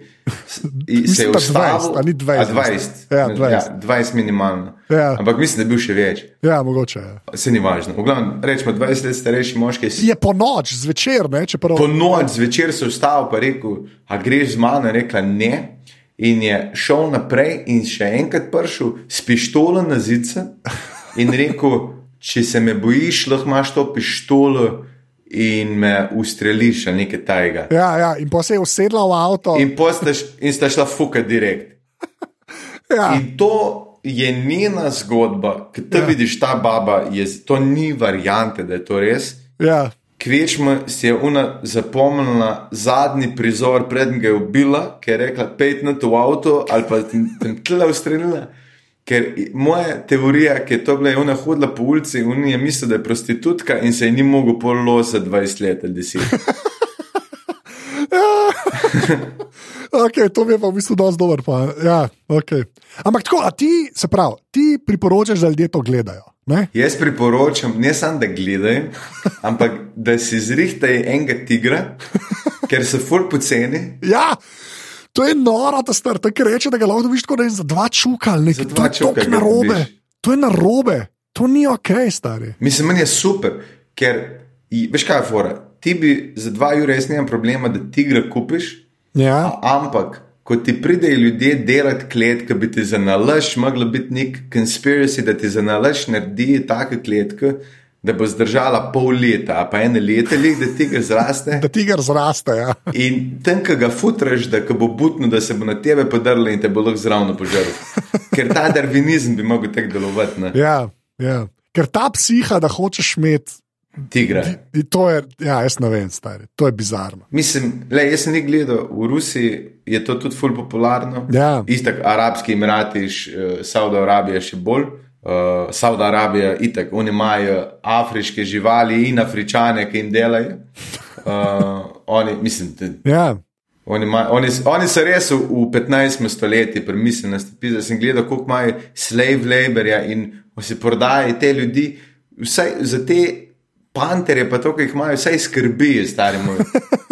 se je ustavil. 20, a ni 20, A 20. Ja, 20. Ja, 20 minimalno. Ja. Ampak mislim, da je bil še več. Ja, mogoče. Ja. Se ni važno. Glavnem, rečemo 20 let starejši moški. si Je po noč, zvečer, ne, čeprav. Po noč zvečer se vstal in rekel, a greš z mano, je rekla ne. In je šel naprej in še enkrat prišel s pištolo na zice in rekel, če se me bojiš, lahko imaš to pištolo in me ustreliš nekaj tajega. Ja, ja, in pa se je usedla v avto. In, pol sta šla fuka direkt. *laughs* ja. In to je njena zgodba, ki ti ja. vidiš, ta baba, je, to ni variante, da je to res. ja. Kvečma si je ona zapomnila zadnji prizor, preden ga je ubila, ker je rekla: Pejt na to avto ali pa tam tle ustrelila. Ker moja teorija, ki je to bila, je ona hodila po ulici in je mislila, da je prostitutka in se je ni mogel polosa 20 let ali 10. *laughs* *laughs* Okay, to mi je pa v bistvu dosti dober. Pa. Ja, okay. Ampak tako, a ti, se pravi, ti priporočaš, da ljudje to gledajo. Ne? Jaz priporočam, ne samo da gledaj, *laughs* ampak da si zrihtaj enega tigra, ker so ful poceni. Ja, to je noro, ta star, je kar reče, da ga lahko dobiš tako ne, vem, za dva čuka ali nekaj. To je tako narobe. To je narobe, to ni ok, stari. Mislim, meni je super, ker veš kaj je fora. Ti bi za dva ure res nimam problema, da tigra kupiš, Ja, ampak ko ti pridejo ljudje delati kletke, bi ti za nalaž mogla biti nek conspiracy, da ti za nalaž naredi take kletke, da bo zdržala pol leta, pa ene leta, lih, da tiger zraste. da tiger zraste. Ja. In tam, ki ga futraš, da bo butno, da se bo na tebe podrl in te bo lahko zraven požrl. Ker ta darvinizem bi mogel tako delovati. Ne? Ja, ja. Ker ta psiha, da hočeš imeti, Tigra. in to je, ja, jaz ne vem, stari, to je bizarno. Mislim, le, jaz sem nekaj gledal, v Rusiji je to tudi ful popularno. Ja. Istak, Arabski Emirati, uh, Sauda Arabija še bolj. Uh, Sauda Arabija, itak, oni imajo afriške živali in afričane, ki jim delajo. Uh, oni, mislim, da, Ja, oni, ima, oni, oni so res v, v 15. stoletju, premislili, da sem gledal, koliko imajo slave laborja in se prodajajo te ljudi, vsaj za te panterje, pa to, ki jih imajo, vsaj skrbi, stari moj.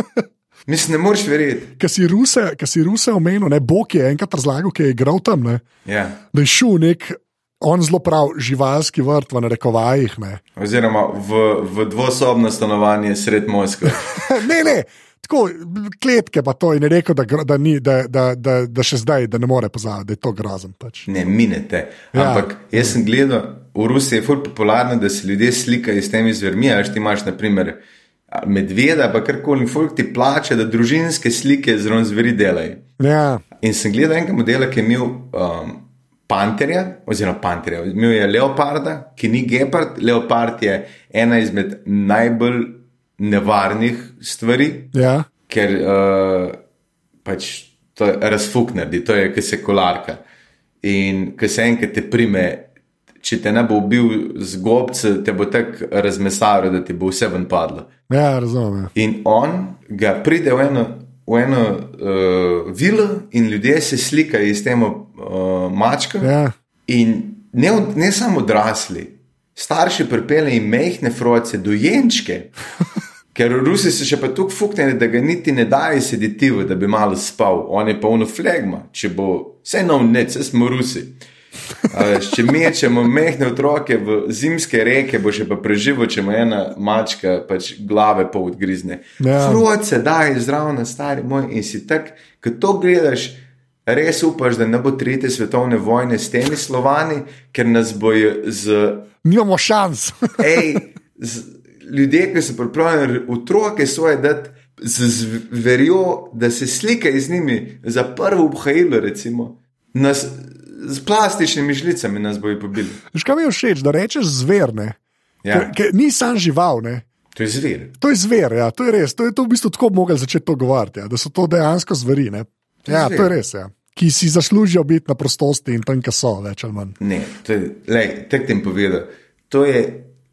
*laughs* Mislim, ne moreš verjeti. Ker si Ruse, ki si Ruse omenil, ne Bog je enkrat razlagal, ki je igral tam, ne, Ja. da je šel nek, on zelo prav, živalski vrt v narekovajih. Ne. Oziroma v, v dvosobno stanovanje sred Moskve. *laughs* ne, ne. Tako, kletke pa to in je rekel, da, da, ni, da, da, da, da še zdaj da ne more pozabiti, da je to grozen. Pač. Ne, minete. Ja. Ampak jaz sem gledal, v Rusiji je ful popularno, da se ljudje slikajo s temi zvermi. Ali ti imaš, na primer, medveda, pa karkoli, in folk ti plače, da družinske slike zelo zveri delajo. Ja, In sem gledal enega modela, ki je imel um, panterja, oziroma panterja, imel je leoparda, ki ni gepard. Leopard je ena izmed najbolj nevarnih stvari, ja, ker uh, pač to razfuk naredi, to je, ki se kolarka. In ki se enkrat te prime, če te ne bo ubil z gobce, te bo tako razmesaril, da ti bo vse ven padlo. ja razumem. Ja. In on ga pride v eno, v eno uh, vilo, in ljudje se slikajo s tem uh, mačkom. Ja. In ne, ne samo odrasli, starši pripeljejo jim mehne froce, dojenčke. *laughs* Ker Rusi so še pa tako fuknjeni, da ga niti ne dajo seditivo, da bi malo spal, on je pa uno flegma, če bo vse nov net, vse smo Rusi. Veš, če mečemo mehne otroke v zimske reke, bo še pa preživel, če mu ena mačka pač glave pol odgrizne. Ja. Fruce, daj zraven, stari moj, in si tak, ko to gledaš. Res upaš, da ne bo tretje svetovne vojne s temi slovani, ker nas bojo z Nimamo šans. *laughs* Ej, z, ljudje, ki so pripravljeni otroke svoje dati z zverjo, da se slikajo z njimi za prvo obhajilo, recimo, nas, z plastičnimi žlicami nas bojo pobili. Kaj mi je všeč, da rečeš zver, ne? Ja. Ker, ker ni sam žival, ne? To je zver. To je zver, ja, to je res. To je to v bistvu tako mogli začeti to govoriti, ja, da so to dejansko zveri. Ne? Je Ja, to je res, ja. ki si zaslužijo biti na prostosti in tam, kjer so, več ali manj. Ne, to je, lej, tek tem povedal. To je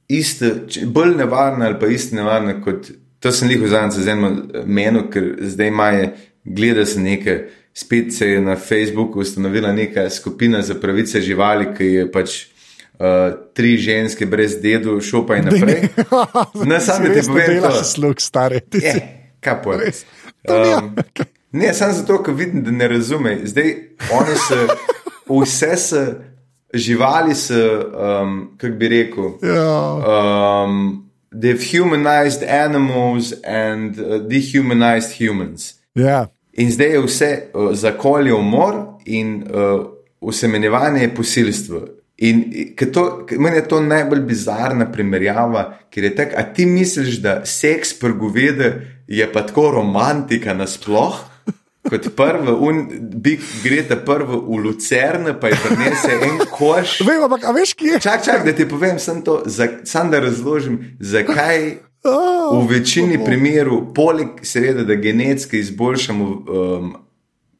isto, bolj nevarno ali pa isto nevarno kot. To sem jih vzamem za eno meno, ker zdaj imajo, gleda se nekaj, spet se je na Facebooku ustanovila neka skupina za pravice živali, ki je pač uh, tri ženske brez dedu, šopa in naprej. Ne, samo da ti povem to. Delaš slug, si Je, kaj pa res. Um, ne, samo zato, ker vidim, da ne razume. Zdaj, oni so, *laughs* vse so, živali so, um, kako bi rekel. Ja. Um, they've humanized animals and uh, dehumanized humans. Ja. In zdaj je vse uh, zakolje umor in uh, usemenjevanje je posilstvo. In to, meni je to najbolj bizarna primerjava, ker je tako, a ti misliš, da seks prgovede je pa tako romantika nasploh? Kot prvo, un, bik gre ta prvo v Lucerne, pa je prinese en koš. Vem, ampak veš, kje je? Čak, čak, da ti povem, sem to, za, sam da razložim, zakaj *laughs* Oh, v večini primerov, poleg seveda, da genetsko izboljšamo um,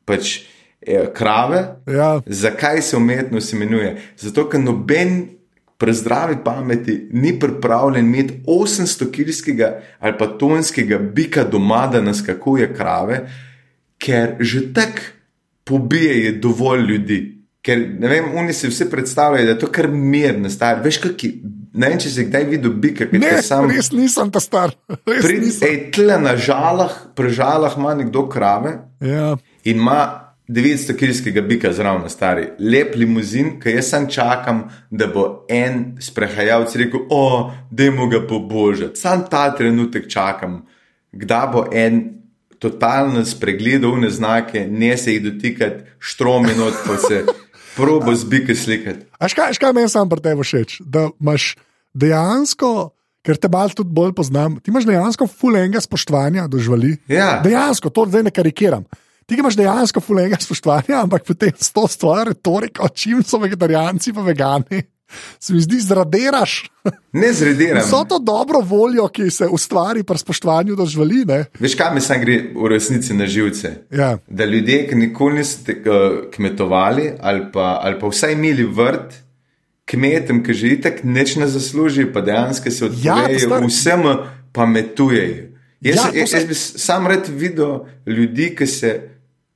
pač, eh, krave, Ja. zakaj se umetnost imenuje? Zato, ker noben pri zdravi pameti ni pripravljen imeti 800-kilskega ali pa tonskega bika doma, da naskakuje krave, ker že tako pobijejo dovolj ljudi. Ker ne vem, oni si vsi predstavljajo, da je to kar mirno, star. Veš, kaki, ne vem, če si kdaj videl bika, ki je sam. res nisem ta star. *laughs* Res Pri, nisem. ej, tle na žalah, pri žalah ima nekdo krave Ja. in ima 900 kilskega bika zraven, stari, lep limuzin, ki jaz sam čakam, da bo en sprehajalec rekel: O, dajmo ga pobožati. Sam ta trenutek čakam, kdaj bo en totalno spregledal une znake, ne se jih dotikati, štromi not, pa se probo z bike slikati. A škaj, škaj meni sam pri tebi všeč? Da imaš dejansko, ker te malo tudi bolj poznam, ti imaš dejansko fulenga spoštovanja do živali. Ja. Dejansko, to zdaj ne karikiram. Ti imaš dejansko fulenga spoštovanja, ampak potem s to stvar, retoriko, čim so vegetarijanci pa vegani. *laughs* Se mi zdi, zradiraš Ne zrediram. vso to dobro voljo, ki se ustvari pri spoštovanju do živali. Ne? Veš, kaj mi sam gre v resnici na živce? Ja. Da ljudje, ki nikoli niso kmetovali ali pa, ali pa vsaj imeli vrt, kmetem, ki že itek neč ne zaslužijo, pa dejansko se stvar- ja, vsem pametujejo. Jaz, Ja, ja, jaz, jaz bi sam rad videl ljudi, ki se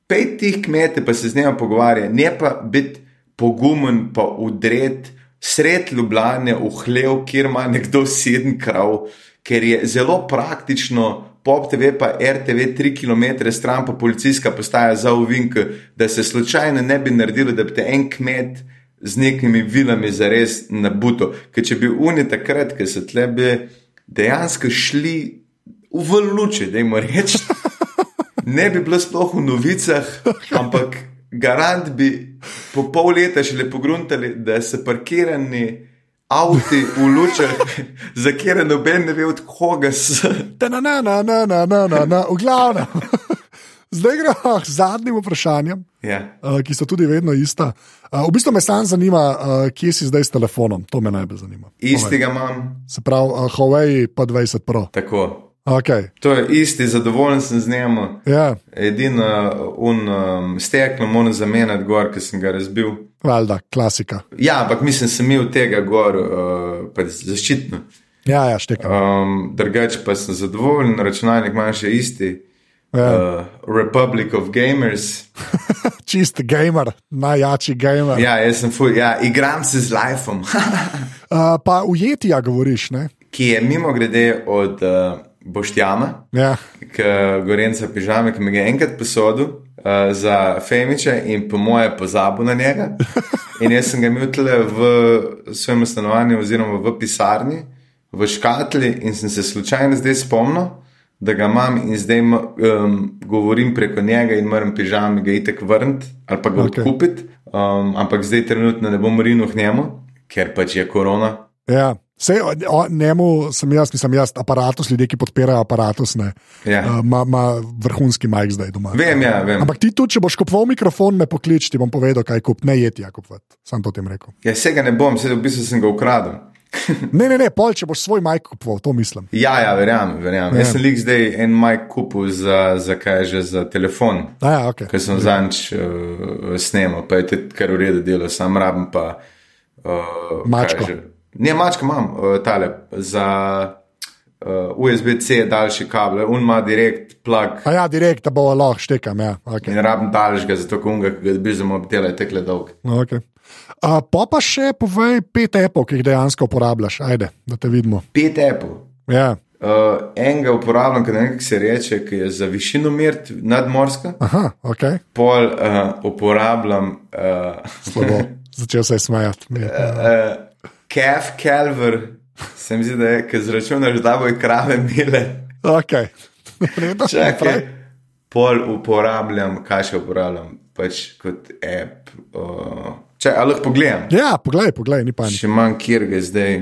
pej tih kmete, pa se z njima pogovarja, ne pa biti pogumen, pa udret sred Ljubljane v hlev, kjer ima nekdo sedem krav, ker je zelo praktično. Pop TV pa RTV 3 km stran, pa policijska postaja za uvink, da se slučajno ne bi naredilo, da bi te en kmet z nekimi vilami zares nabuto. Ker če bi oni takrat, ki so tle bi dejansko šli v luči, da jim reči, *laughs* ne bi bilo sploh v novicah, ampak garant bi po pol leta šele pogruntali, da se parkirani avti v lučah, *laughs* za kjer noben ne ve, od koga so. Na, na, na, na, na, na, na, na, v glavnem. *laughs* Zdaj gremo k zadnjim vprašanjem, yeah. uh, ki so tudi vedno ista. Uh, v bistvu me sam zanima, uh, kje si zdaj s telefonom, to me najbolj zanima. Istega Huawei. imam. Se pravi, uh, Huawei pa 20 Pro. Tako. Okay. To je isti, zadovoljen sem z njim. Ja, Edino un um, steklo moram zamenjati gor, ki sem ga razbil. valjda, klasika. Ja, ampak mislim, sem imel tega gor, uh, zaščitno. Ja, ja, štekam. Um, drugače pa sem zadovoljen, računalnik ima še isti. Ja. Uh, Republic of Gamers. *laughs* Čist gamer, najjači gamer. Ja, jaz sem fuj, ja, igram se z lifeom, *laughs* Uh, pa ujetija govoriš, ne? ki je mimo grede od uh, Boštjana, Ja. ki Gorenca pižame, ki mi ga je enkrat posodil uh, za Femiče in po moje pozabil na njega. *laughs* In jaz sem ga imel tle v svojem stanovanju, oziroma v pisarni, v škatli, in sem se slučajno zdaj spomnil, da ga imam in zdaj um, govorim preko njega in moram pižami ga itek vrniti ali pa ga Ok. odkupiti. Um, ampak zdaj trenutno ne bom rinil k njemu, ker pač je korona. Ja. Sej, o, njemu sem jaz, nisem jaz, aparatus, ljudje, ki podpirajo aparatus, Ja. ima uh, vrhunski majk zdaj doma. Vem, ja, vem. Ampak ti tudi, če boš kupoval mikrofon, me poklič, ti bom povedal, kaj kup, ne jeti, ja kupovati. Sam to tem rekel. Ja, vsega ne bom, vse v bistvu sem ga ukradel. *laughs* Ne, ne, ne, pol, če boš svoj majk kupoval, to mislim. Ja, ja, verjamem. verjamem. Ja. Jaz sem lik zdaj en majk kupil za, za kaj že za telefon, ja, okay. ker sem zanč uh, snemal, pa je tudi kar v redu delo, sam rabim pa. Uh, Mačko. Ne, mačko imam, uh, tale za uh, USB-C daljši kabel, un ima direkt plug. A ja, direkt, da bo lahko štekam. Ja. Okay. In rabim daljšega, zato kunga, ki ga dobiš za mobitel, je tekle dolg. No, okay. uh, pa pa še povej pet epov, ki jih dejansko uporabljaš, ajde, da te vidimo. Pet Apple. Ja. Uh, enega uporabljam, kot nekaj se reče, ki je za višino mert nadmorska. Aha, ok, Pol uh, uporabljam uh, slabo. *laughs* Začel se je smejati. Mi. uh, calf calver, se mi zdi, da je, ki zračunaš, da bojo krave mile. Ok, *laughs* Redo, Čakaj. Pol uporabljam, kaj še uporabljam, pač kot app. Uh, če, lahko pogledam, Ja, poglej, poglej, ni panik. še manj kjer ga zdaj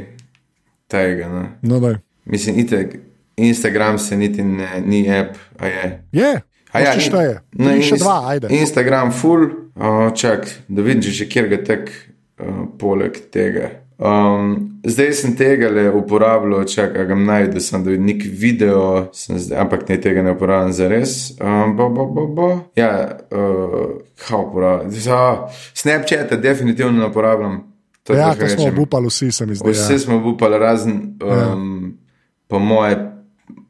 tega. No. No, daj. Mislim, itek, Instagram se niti ne, ni app, a je. Je, A ja, šteje. no, In še dva, ajde. Instagram, full, uh, čak, da vidiš, že kjer ga tek, uh, poleg tega. Um, zdaj sem tega le uporabljal, čak, a ga najdu, sem vidim nek video, zdaj, ampak ne tega ne uporabljam za res. Um, bo, bo, bo, bo. Ja, uh, kaj uporabljam? Za Snapchat definitivno ne uporabljam. To Ja, to smo rečem. obupali vsi, se mi zdi. Vse Ja. smo upali, razen um, po moje,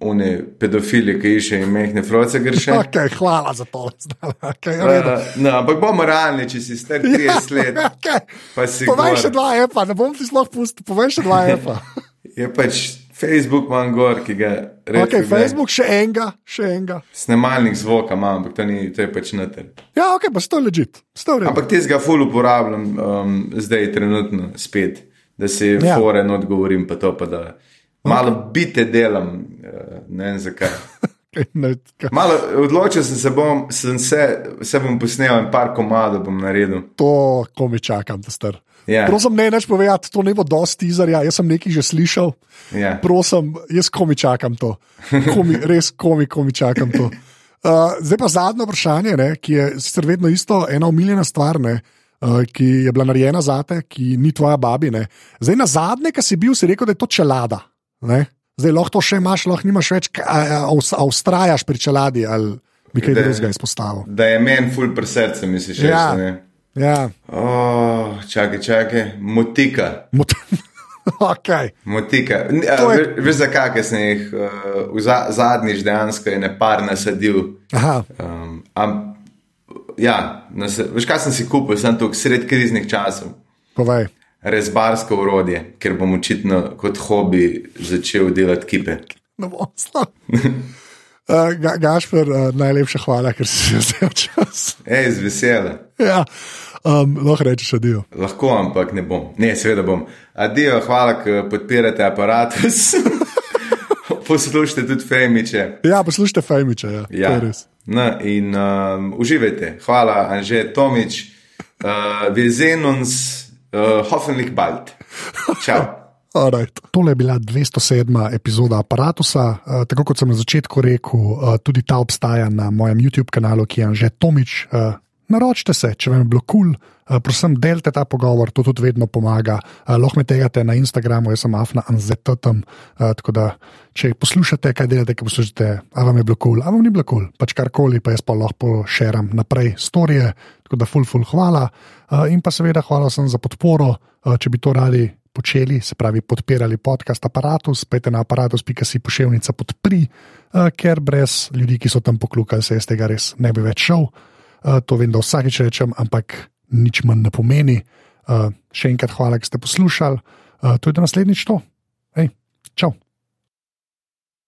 une pedofili, ki iščejo mehne froce grše. *laughs* Okay, hvala za to. Okay, redo. Uh, no, ampak bomo realni, če si star *laughs* 30 let, okay. pa si Povej gor. še dva epa, ne bom ti sploh pustil, povej še dva epa. *laughs* Je pač Facebook imam gor, ki ga redko Okay, Facebook še enega, še enega. Snemalnik zvoka imam, ampak to, ni, to je pač noter. Ja, ok, pa sto ležit. Ampak ti ga ful uporabljam um, zdaj, trenutno spet, da si Ja. ja. foren odgovorim, pa to pa da. Malo bite delam, uh, ne vem zakaj. Malo odločil sem se, bom, sem se, se bom posnel in par komadov bom naredil. To, ko mi čakam, da star. Ja. Prosim, ne več povedati, to ne bo dosti izarja. Jaz sem nekaj že slišal. Ja. Prosim, jaz komi čakam to. Komi, *laughs* res komi, komi čakam to. Uh, zdaj pa zadnje vprašanje, ne, ki je sicer vedno isto, ena umiljena stvar, ne, uh, ki je bila narejena za te, ki ni tvoja babina. Zdaj na zadnje, ki si bil, si rekel, da je to čelada. Ne? Zdaj lahko to še imaš, lahko nimaš več, a, a, a, ustrajaš pri čeladi ali bi kaj drugega izpostavil. Da je meni ful pri srcu, misliš, Ja. res, ne? Ja, Oh, čakaj, čakaj, motika. Mot *laughs* okay. Motika. N- a, To je- ve- Veš, zakaj sem jih uh, za, zadnjič dejansko je nepar nasadil. Aha, Um, am, ja, nas, veš, kaj sem si kupil, sem tu sred kriznih časov. povej. Rezbarsko urodje, ker bom očitno kot hobi začel delati kipe. Ne bom slab. *laughs* Uh, ga, Gašper, uh, najlepša hvala, ker si vzel čas. Ej, z vesela. Ja, um, lahko rečeš adijo. Lahko, ampak ne bom. Ne, seveda bom. Adijo, hvala, ker podpirate aparatus. *laughs* Poslušajte tudi Femiče. Ja, poslušajte Fejmiča, ja. Ja. res. No, in um, uživajte. Hvala, Anže Tomič, uh, Vezenuns, uh, Hoffenlich Bald. Čau. *laughs* Alright. Tole je bila 207. epizoda aparata. Uh, tako kot sem na začetku rekel, uh, tudi ta obstaja na mojem YouTube kanalu, ki je Anže Tomič. Uh, naročite se, če vam je bilo kul. Cool. Uh, prosim, delite ta pogovor, to tudi vedno pomaga. Uh, lahko me tegate na Instagramu, jaz sem afna anzetatom. Uh, tako da, če poslušate, kaj delate, kaj poslušate, a vam je bilo kul, cool, a vam ni bilo kul, cool. pač karkoli, pa jaz pa lahko šeram naprej storije. Tako da, ful, ful, hvala. In pa seveda hvala sem za podporo, če bi to radi počeli, se pravi, podpirali podcast aparatus, pejte na aparatus.si pošiljnica podpri, ker brez ljudi, ki so tam poklukali, se jaz tega res ne bi več šel. Uh, to vem, da vsakeč rečem, ampak nič manj ne pomeni. Uh, še enkrat hvala, ker ste poslušali. Uh, to je do naslednjič to. Hej.